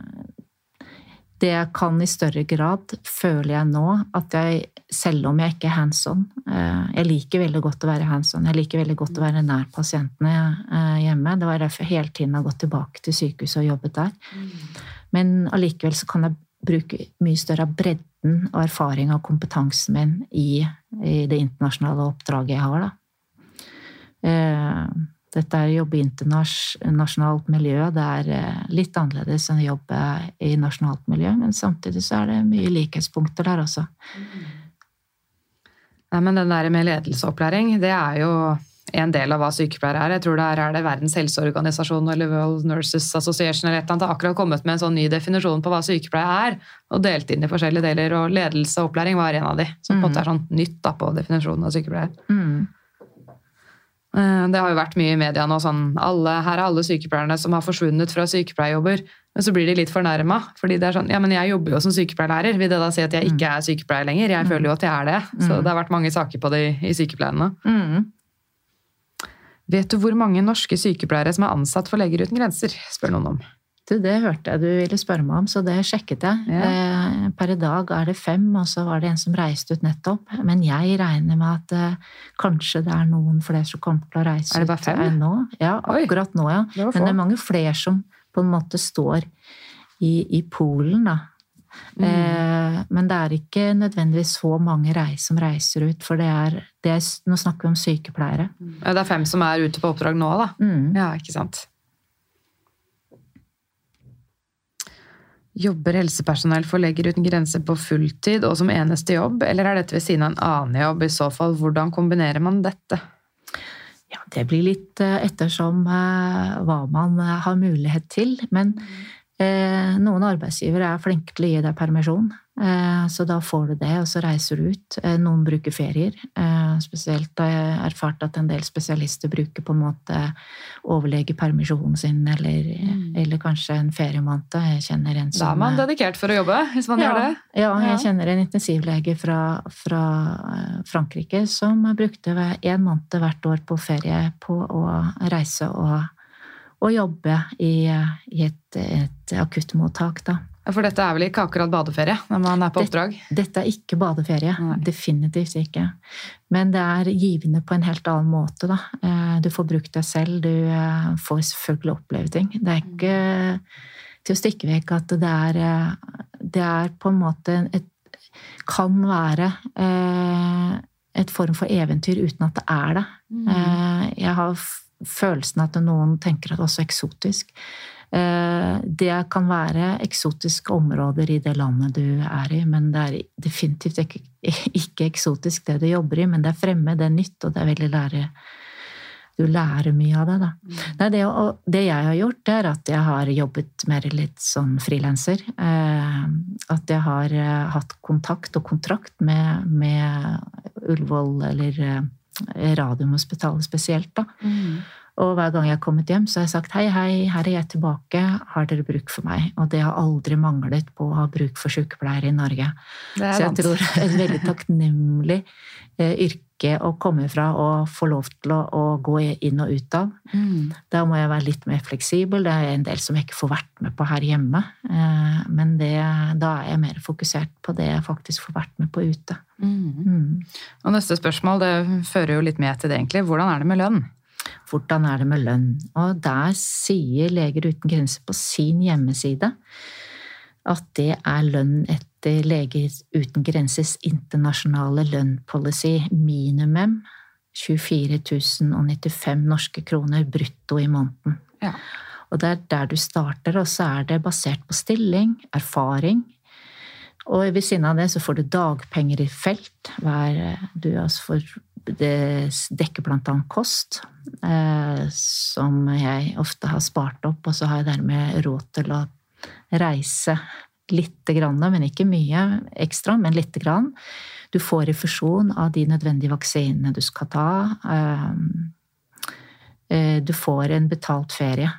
E: Det jeg kan i større grad, føler jeg nå, at jeg, selv om jeg ikke er hands on eh, Jeg liker veldig godt å være hands on. Jeg liker veldig godt å være nær pasientene eh, hjemme. Det var derfor jeg hele tiden har gått tilbake til sykehuset og jobbet der. Men allikevel så kan jeg bruke mye større av bredden og erfaring og kompetansen min i, i det internasjonale oppdraget jeg har, da. Eh, dette er å jobbe i internasjonalt miljø. Det er eh, litt annerledes enn å jobbe i nasjonalt miljø, men samtidig så er det mye likhetspunkter der også.
F: Nei, men den der med ledelseopplæring, det er jo en del av hva sykepleiere er. Jeg tror det er, er det Verdens helseorganisasjon eller World Nurses Association eller et eller annet har akkurat kommet med en sånn ny definisjon på hva sykepleie er, og delt inn i forskjellige deler, og ledelse og opplæring var en av de, som på en måte er sånn nytt da, på definisjonen av sykepleier.
E: Mm.
F: Eh, Det har jo vært mye i media nå sånn alle, Her er alle sykepleierne som har forsvunnet fra sykepleierjobber. Men så blir de litt fornærma. Fordi det er sånn Ja, men jeg jobber jo som sykepleierlærer. Vil det da si at jeg ikke er sykepleier lenger? Jeg føler jo at jeg er det. Så det har vært mange saker på det i, i sykepleierne.
E: Mm.
F: Vet du hvor mange norske sykepleiere som er ansatt for Leger uten grenser? spør noen om.
E: Du, det hørte jeg du ville spørre meg om, så det sjekket jeg.
F: Ja.
E: Eh, Per i dag er det fem, og så var det en som reiste ut nettopp. Men jeg regner med at eh, kanskje det er noen flere som kommer til å reise
F: Er det bare
E: ut
F: fem?
E: Ut, nå. Ja,
F: Oi.
E: akkurat nå, ja.
F: Det.
E: Men det er mange flere som på en måte står i, i Polen, da.
F: Mm.
E: Eh, men det er ikke nødvendigvis så mange reis som reiser ut, for det er, det er Nå snakker vi om sykepleiere.
F: Ja, Det er fem som er ute på oppdrag nå, da.
E: Mm.
F: Ja, ikke sant. Jobber helsepersonell for Leger uten grenser på fulltid og som eneste jobb, eller er dette ved siden av en annen jobb? I så fall, hvordan kombinerer man dette?
E: Ja, det blir litt eh, ettersom eh, hva man har mulighet til. Men eh, noen arbeidsgivere er flinke til å gi deg permisjon, eh, så da får du det, og så reiser du ut. Eh, noen bruker ferier. Eh, spesielt har jeg erfart at en del spesialister bruker på en måte overlegepermisjonen sin, eller, eller kanskje en feriemåned. Jeg kjenner en
F: Da er man
E: eh,
F: dedikert for å jobbe, hvis man
E: ja,
F: gjør det.
E: Ja, jeg kjenner en intensivlege fra, fra eh, Frankrike som brukte én måned hvert år på ferie på å reise og, og jobbe i, i et, et akuttmottak, da.
F: For dette er vel ikke akkurat badeferie når man er på oppdrag?
E: Dette er ikke badeferie.
F: Nei.
E: Definitivt ikke. Men det er givende på en helt annen måte, da. Eh, Du får brukt deg selv, du eh, får selvfølgelig oppleve ting. Det er ikke til å stikke vekk at det er eh, Det er på en måte et Kan være et form for eventyr uten at det er det. Eh, Jeg har følelsen at noen tenker at det er også eksotisk. Eh, Det kan være eksotiske områder i det landet du er i, men det er definitivt ikke, ikke eksotisk det du jobber i, men det er fremmed, det er nytt, og det er veldig lære Du lærer mye av det, da. Nei, det, det jeg har gjort, er at jeg har jobbet mer litt sånn frilanser. Eh, at jeg har eh, hatt kontakt og kontrakt med, med Ullevål eller Radiumhospitalet spesielt, da. Og hver gang jeg har kommet hjem, så har jeg sagt hei, hei, her er jeg tilbake, har dere bruk for meg? Og det har aldri manglet på å ha bruk for sykepleiere i Norge. Så jeg tror det er et veldig takknemlig eh, yrke å komme fra og få lov til å, å gå inn og ut av.
F: Mm.
E: Da må jeg være litt mer fleksibel. Det er en del som jeg ikke får vært med på her hjemme. Eh, Men det, da er jeg mer fokusert på det jeg faktisk får vært med på ute.
F: Mm.
E: Mm.
F: Og neste spørsmål det fører jo litt med til det, egentlig. Hvordan er det med lønn?
E: Hvordan er det med lønn? Og der sier Leger uten grenser på sin hjemmeside at det er lønn etter Leger uten grenses internasjonale lønnpolicy minimum 24 095 norske kroner brutto i måneden.
F: Ja.
E: Og det er der du starter, og så er det basert på stilling, erfaring. Og ved siden av det så får du dagpenger i felt. Hver, du altså får, det dekker annet kost, eh, som jeg ofte har spart opp, og så har jeg dermed råd til å reise lite grann, men ikke mye ekstra, men lite grann. Du får refusjon av de nødvendige vaksinene du skal ta. Eh, du får en betalt ferie.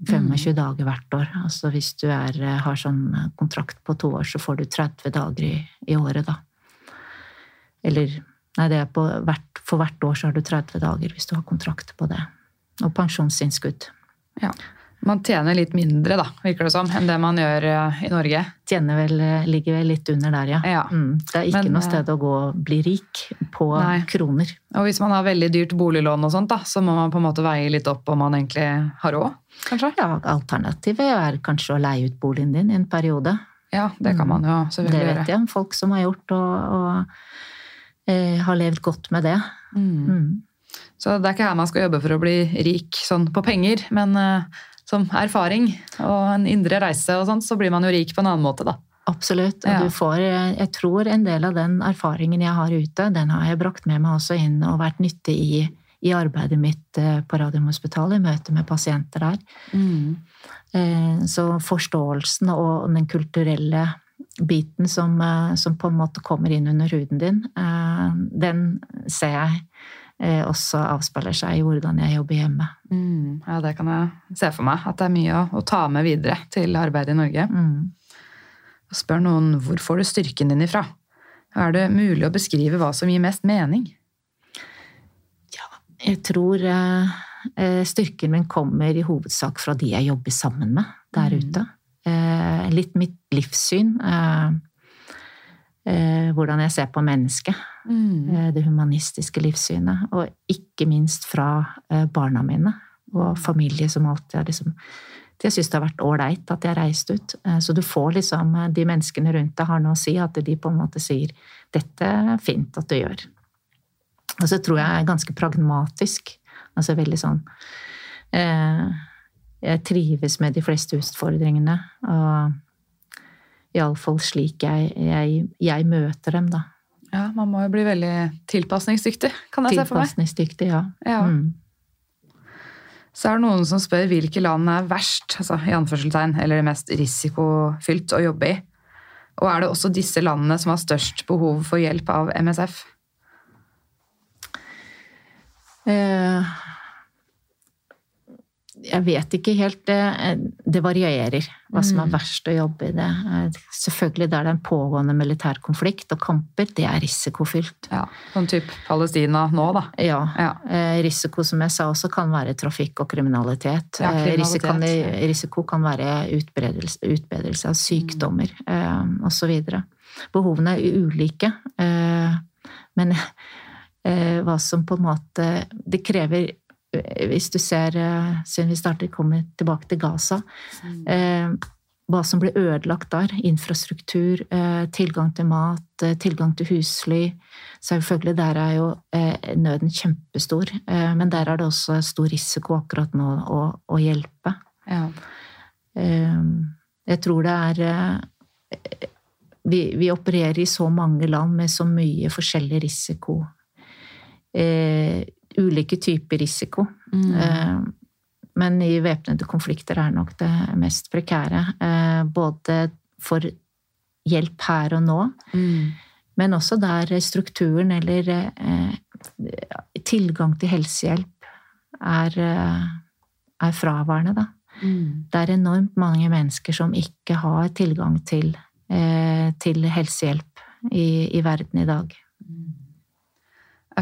E: 25 dager hvert år. Altså hvis du er, har sånn kontrakt på to år, så får du 30 dager i, i året, da. Eller Nei, det er på hvert, for hvert år så har du 30 dager hvis du har kontrakt på det. Og pensjonsinnskudd.
F: Ja. Man tjener litt mindre, da, virker det som, enn det man gjør eh, i Norge.
E: Tjener vel, ligger vel litt under der, ja.
F: Ja.
E: Mm. Det er ikke
F: Men,
E: noe sted å gå og bli rik på
F: Nei.
E: kroner.
F: Og hvis man har veldig dyrt boliglån og sånt, da, så må man på en måte veie litt opp om man egentlig har råd, kanskje?
E: Ja, alternativet er kanskje å leie ut boligen din i en periode.
F: Ja, det kan man jo
E: selvfølgelig gjøre.
F: Det
E: vet jeg om folk som har gjort, og, og eh, har levd godt med det.
F: Mm.
E: Mm.
F: Så det er ikke her man skal jobbe for å bli rik sånn på penger, men eh, som erfaring og en indre reise og sånt, så blir man jo rik på en annen måte, da.
E: Absolutt. Og
F: Ja.
E: du får, eh, jeg tror en del av den erfaringen jeg har ute, den har jeg brakt med meg også inn og vært nyttig i, i arbeidet mitt eh, på Radiumhospitalet, i møte med pasienter der. Mm. Så forståelsen og den kulturelle biten som, eh, som på en måte kommer inn under huden din, eh, den ser jeg eh, også avspeiler seg i hvordan jeg jobber hjemme.
F: Mm. Ja, det kan jeg se for meg. At det er mye å, å ta med videre til arbeidet i Norge.
E: Mm.
F: Spør noen hvor får du styrken din ifra? Er det mulig å beskrive hva som gir mest mening?
E: Ja, Jeg tror eh, eh, styrken min kommer i hovedsak fra de jeg jobber sammen med der
F: Mm.
E: ute. Eh, litt mitt livssyn. Eh, eh, hvordan jeg ser på mennesket. Eh, det humanistiske livssynet. Og ikke minst fra eh, barna mine og familie som alltid har liksom De har syntes det har vært ålreit at jeg har reist ut. Eh, Så du får liksom De menneskene rundt deg har noe å si, at de på en måte sier 'Dette er fint at du gjør'. Og så tror jeg jeg er ganske pragmatisk. Altså veldig sånn eh, Jeg trives med de fleste utfordringene. Og iallfall slik jeg, jeg, jeg møter dem, da.
F: Ja, man må jo bli veldig tilpasningsdyktig, kan jeg se for meg.
E: Tilpasningsdyktig, ja.
F: Ja.
E: Mm.
F: Så er det noen som spør hvilke land er verst, altså i anførselstegn, eller mest risikofylt å jobbe i. Og er det også disse landene som har størst behov for hjelp av MSF?
E: Eh, jeg vet ikke helt. Det, det varierer hva som er
F: Mm.
E: verst å jobbe i det. Eh, Selvfølgelig der det er en pågående militær konflikt og kamper, det er risikofylt.
F: Ja, sånn type Palestina nå, da.
E: Ja.
F: Ja.
E: Eh, Risiko, som jeg sa, også kan være trafikk og kriminalitet.
F: Ja,
E: Eh,
F: kriminalitet,
E: Risiko,
F: kan,
E: risiko kan være utbredelse, utbredelse av sykdommer mm. osv. Behovene er ulike, eh, men eh, hva som på en måte Det krever eh, Hvis du ser, eh, siden vi starter, kommer tilbake til Gaza eh, hva som blir ødelagt der. Infrastruktur, eh, tilgang til mat, eh, tilgang til husly. Selvfølgelig, der er jo eh, nøden kjempestor. Eh, men der er det også stor risiko akkurat nå å, å hjelpe.
F: Ja.
E: Eh, jeg tror det er eh, vi, vi opererer i så mange land med så mye forskjellig risiko. Eh, ulike typer risiko.
F: Mm.
E: Eh, Men i væpnede konflikter er nok det mest prekære. eh, Både for hjelp her og nå,
F: Mm.
E: men også der strukturen eller eh, tilgang til helsehjelp er, er fraværende, da.
F: Mm.
E: Det er enormt mange mennesker som ikke har tilgang til, til helsehjelp i, i verden i dag.
F: For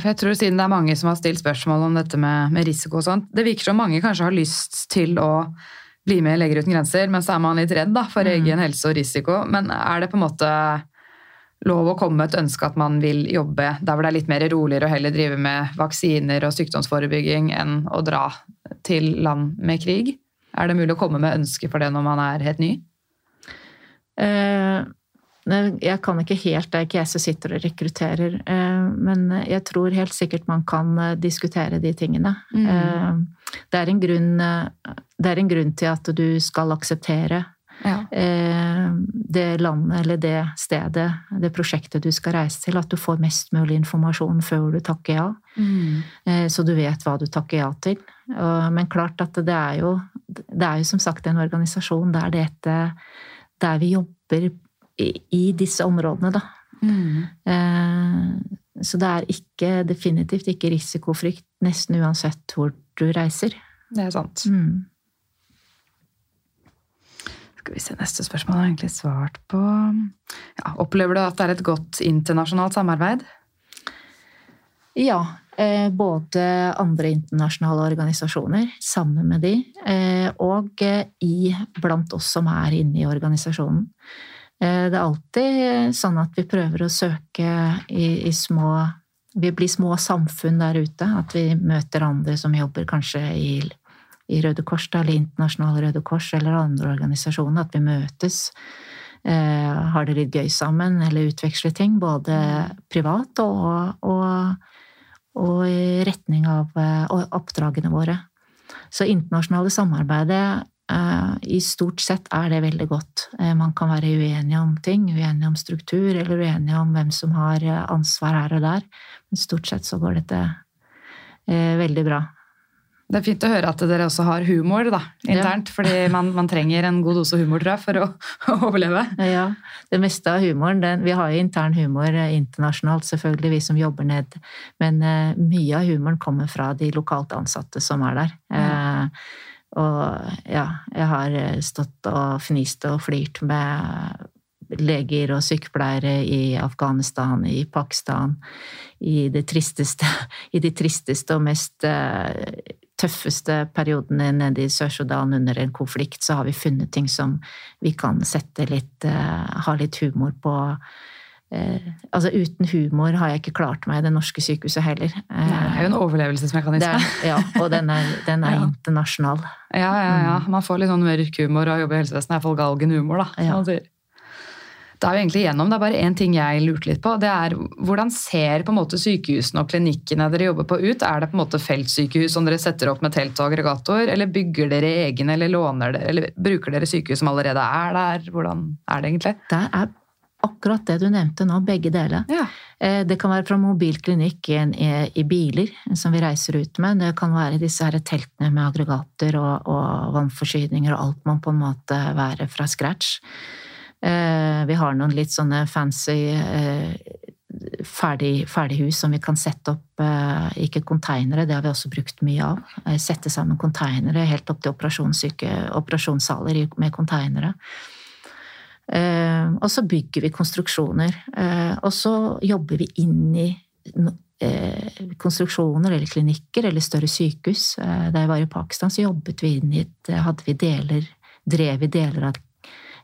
F: jeg tror Siden det er mange som har stilt spørsmål om dette med, med risiko og sånt, det virker som mange kanskje har lyst til å bli med i Leger uten grenser, men så er man litt redd da, for egen helse og risiko. Men er det på en måte lov å komme med et ønske at man vil jobbe der hvor det er litt mer roligere og heller drive med vaksiner og sykdomsforebygging enn å dra til land med krig? Er det mulig å komme med ønske for det når man er helt ny?
E: Eh, jeg kan ikke helt, det ikke jeg som sitter og rekrutterer, eh, men jeg tror helt sikkert man kan eh, diskutere de tingene. Mm. Det, er grunn, det, er en grunn, til at du skal akseptere ja. det landet eller det stedet, det prosjektet du skal reise til. At du får mest mulig informasjon før du takker ja. Mm. Så du vet hva du takker ja til. Men klart at det er jo, det er jo som sagt en organisasjon der, dette, der vi jobber i, disse områdene, da. Mm. Eh, så det er ikke, definitivt ikke risikofrykt nesten uansett hvor du reiser.
F: Det er sant. Mm. Skal vi se, Neste spørsmål har egentlig svart på. Ja, opplever du at det er et godt internasjonalt samarbeid?
E: Ja. Eh, både andre internasjonale organisasjoner, sammen med de, eh, og i, blant oss som er inne i organisasjonen. Eh, det er alltid sånn at vi prøver å søke i, i, små Vi blir små samfunn der ute. At vi møter andre som jobber kanskje i, i Røde Kors, eller Internasjonale Røde Kors, eller andre organisasjoner. At vi møtes. Eh, har det litt gøy sammen, eller utveksler ting. Både privat og, og, og i retning av eh, oppdragene våre. Så internasjonale samarbeidet Eh, I stort sett er det veldig godt. Eh, man kan være uenige om ting, uenige om struktur, eller uenige om hvem som har eh, ansvar her og der. Men stort sett så går dette veldig bra.
F: Det er fint å høre at dere også har humor da, internt, ja. fordi man, man, trenger en god dose humor tror jeg, for å, å, overleve.
E: Ja, det meste av humoren den, Vi har jo intern humor internasjonalt, selvfølgelig, vi som jobber ned. Men uh, mye av humoren kommer fra de lokalt ansatte som er der. Uh, og ja, jeg har eh, stått og fnist og flirt med leger og sykepleiere i Afghanistan, i Pakistan, i, det tristeste, i de tristeste og mest uh, tøffeste periodene nede i Sør-Sudan under en konflikt, så har vi funnet ting som vi kan sette litt uh, Ha litt humor på Eh, altså Uten humor har jeg ikke klart meg i det norske sykehuset heller.
F: Eh, det er jo en overlevelsesmekanisme.
E: Er, ja, og den er, den er ja. internasjonal.
F: Ja, ja, ja. Mm. Man får litt sånn mørk humor av å jobbe i helsevesenet. Iallfall galgenhumor, da. Ja. Det er jo egentlig gjennom, det er bare én ting jeg lurte litt på. det er Hvordan ser på en måte sykehusene og klinikkene dere jobber på ut? Er det på en måte feltsykehus som dere setter opp med telt og aggregator, eller bygger dere egen, eller låner dere, eller bruker dere sykehus som allerede er der? Hvordan er det egentlig?
E: Det er akkurat det du nevnte nå, begge deler. Ja. Eh, det kan være fra mobilklinikk i, biler som vi reiser ut med. Det kan være disse her teltene med aggregater og, og vannforsyninger og alt må på en måte være fra scratch. Eh, vi har noen litt sånne fancy eh, ferdig, ferdighus som vi kan sette opp, ikke konteinere, det har vi også brukt mye av. Sette sammen konteinere helt opp til operasjonssaler med konteinere. Eh, og så bygger vi konstruksjoner. Eh, og så jobber vi inn i eh, konstruksjoner eller klinikker eller større sykehus. Da jeg var i Pakistan, så jobbet vi inn i et Hadde vi deler Drev vi deler av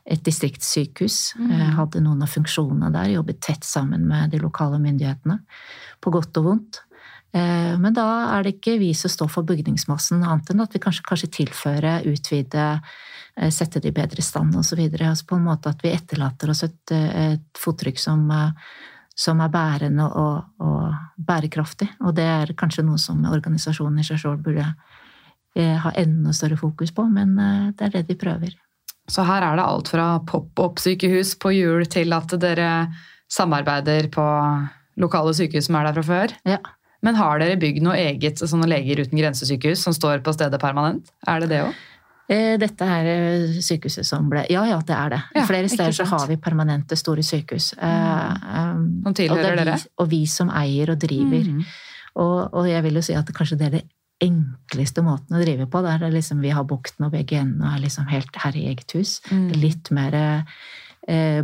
E: et distriktssykehus. Mm. Hadde noen av funksjonene der. Jobbet tett sammen med de lokale myndighetene. På godt og vondt. Men da er det ikke vi som står for bygningsmassen, annet enn at vi kanskje, kanskje tilfører, utvide Eh, sette det i bedre stand osv. Altså på en måte at vi etterlater oss et, et fottrykk som, eh, som, er bærende og, og, bærekraftig. Og det er kanskje noe som organisasjonen i seg sjøl burde eh, ha enda større fokus på, men det er det de prøver.
F: Så her er det alt fra pop-opp-sykehus på hjul til at dere samarbeider på lokale sykehus som er der fra før?
E: Ja.
F: Men har dere bygd noe eget sånne Leger uten grensesykehus som står på stedet permanent? Er det det òg?
E: Eh, dette er eh, sykehuset som ble Ja, ja, det er det. Ja, Flere steder så har vi permanente, store sykehus.
F: Mm. Som tilhører dere?
E: Og vi som eier og driver. Mm. Og, og, jeg vil jo si at kanskje det er det enkleste måten å drive på. Der liksom vi har bukten og begge endene og er liksom helt herre i eget hus. Mm. Litt mer eh,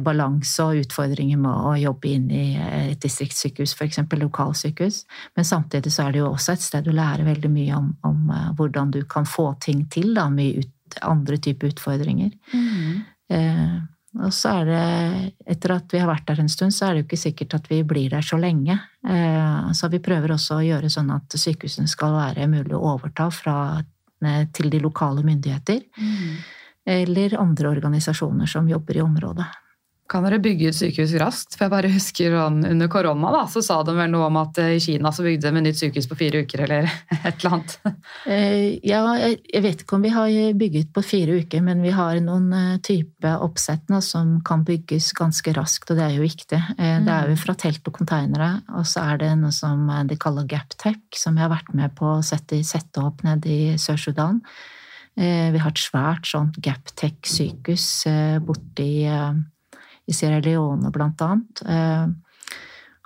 E: balanse og utfordringer med å jobbe inn i et distriktssykehus, f.eks. lokalsykehus. Men samtidig så er det jo også et sted du lærer veldig mye om, om uh, hvordan du kan få ting til, da, med ut, andre typer utfordringer. Mm. Eh, og så er det, etter at vi har vært der en stund, så er det jo ikke sikkert at vi blir der så lenge. Eh, så vi prøver også å gjøre sånn at sykehusene skal være mulig å overta fra, til de lokale myndigheter. Mm. Eller andre organisasjoner som jobber i området.
F: Kan dere bygge ut sykehus raskt? For jeg bare husker Under korona da, så sa de vel noe om at i Kina så bygde de et nytt sykehus på fire uker, eller et eller annet.
E: Ja, jeg vet ikke om vi har bygget på fire uker, men vi har noen type oppsett nå som kan bygges ganske raskt, og det er jo viktig. Det er jo fra telt og konteinere, og så er det noe som de kaller Gaptech, som jeg har vært med på å sette, sette opp nede i Sør-Sudan. Vi har et svært sånt Gaptech-sykehus borte i Sierra Leone blant annet.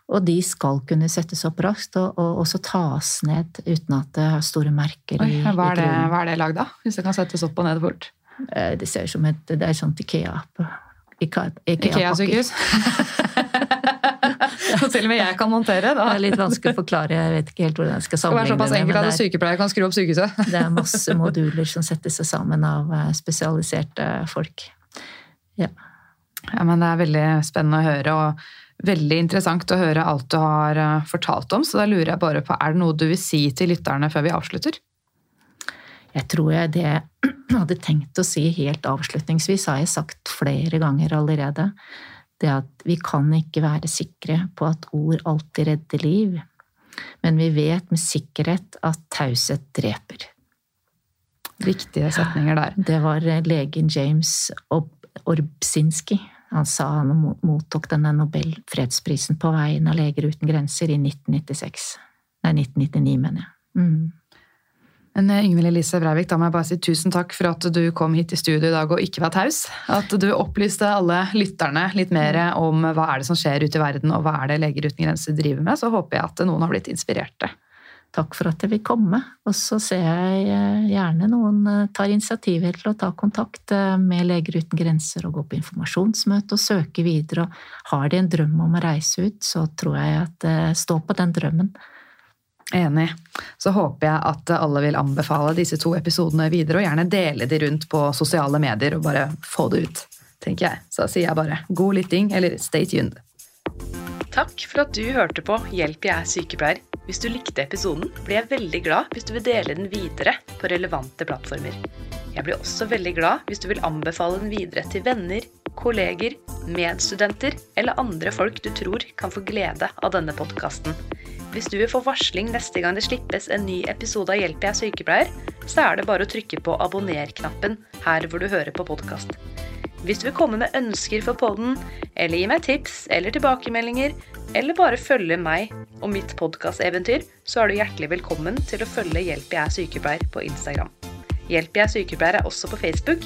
E: Og de skal kunne settes opp raskt og, og også tas ned uten at det har store merker.
F: Oi, hva, er det, hva er det lagd av? Hvis det kan settes opp og ned fort?
E: Det ser ut som et det er et sånt Ikea.
F: Ikea-sykehus? Ikea til og med jeg kan montere. Da.
E: Det er litt vanskelig å forklare. Jeg vet ikke helt hvordan jeg skal
F: sammenligne Det
E: Det
F: såpass enkelt at
E: det.
F: sykepleier kan skru opp sykehuset.
E: Det er masse moduler som setter seg sammen av eh, spesialiserte folk. Ja.
F: Ja, men Det er veldig spennende å høre, og veldig interessant å høre alt du har eh, fortalt om. Så da lurer jeg bare på, er det noe du vil si til lytterne før vi avslutter?
E: Jeg tror jeg det jeg hadde tenkt å si helt avslutningsvis, har jeg sagt flere ganger allerede. Det at vi kan ikke være sikre på at ord alltid redder liv. Men vi vet med sikkerhet at taushet dreper.
F: Viktige setninger der.
E: Det var legen James Orbsinski. Han sa han mottok denne Nobel fredsprisen på vegne av Leger uten grenser i 1996. Nei, 1999, mener jeg. Mm.
F: Men eh, Yngvild Elise Breivik, da må jeg bare si tusen takk for at du kom hit i studio i dag og ikke var taus. At du opplyste alle lytterne litt mer om hva er det som skjer ute i verden, og hva er det Leger uten grenser driver med. Så håper jeg at noen har blitt inspirerte.
E: Takk for at jeg vil komme. Og så ser jeg eh, gjerne noen eh, tar initiativer til å ta kontakt med Leger uten grenser og gå på informasjonsmøte og søke videre. Og har de en drøm om å reise ut, så tror jeg at stå på den drømmen.
F: Enig. Så håper jeg at alle vil anbefale disse to episodene videre, og gjerne dele de rundt på sosiale medier og bare få det ut, tenker jeg. Så sier jeg bare god lytting, eller stay tuned. Takk for at du hørte på Hjelp, jeg er sykepleier. Hvis du likte episoden, blir jeg veldig glad hvis du vil dele den videre på relevante plattformer. Jeg blir også veldig glad hvis du vil anbefale den videre til venner, kolleger, medstudenter eller andre folk du tror kan få glede av denne podkasten. Hvis du vil få varsling neste gang det slippes en ny episode av Hjelp, jeg er sykepleier, så er det bare å trykke på abonner-knappen her hvor du hører på podkast. Hvis du vil komme med ønsker for podden, eller gi meg tips eller tilbakemeldinger, eller bare følge meg og mitt podkasteventyr, så er du hjertelig velkommen til å følge Hjelp, jeg er sykepleier på Instagram. Hjelp, jeg er sykepleier er også på Facebook,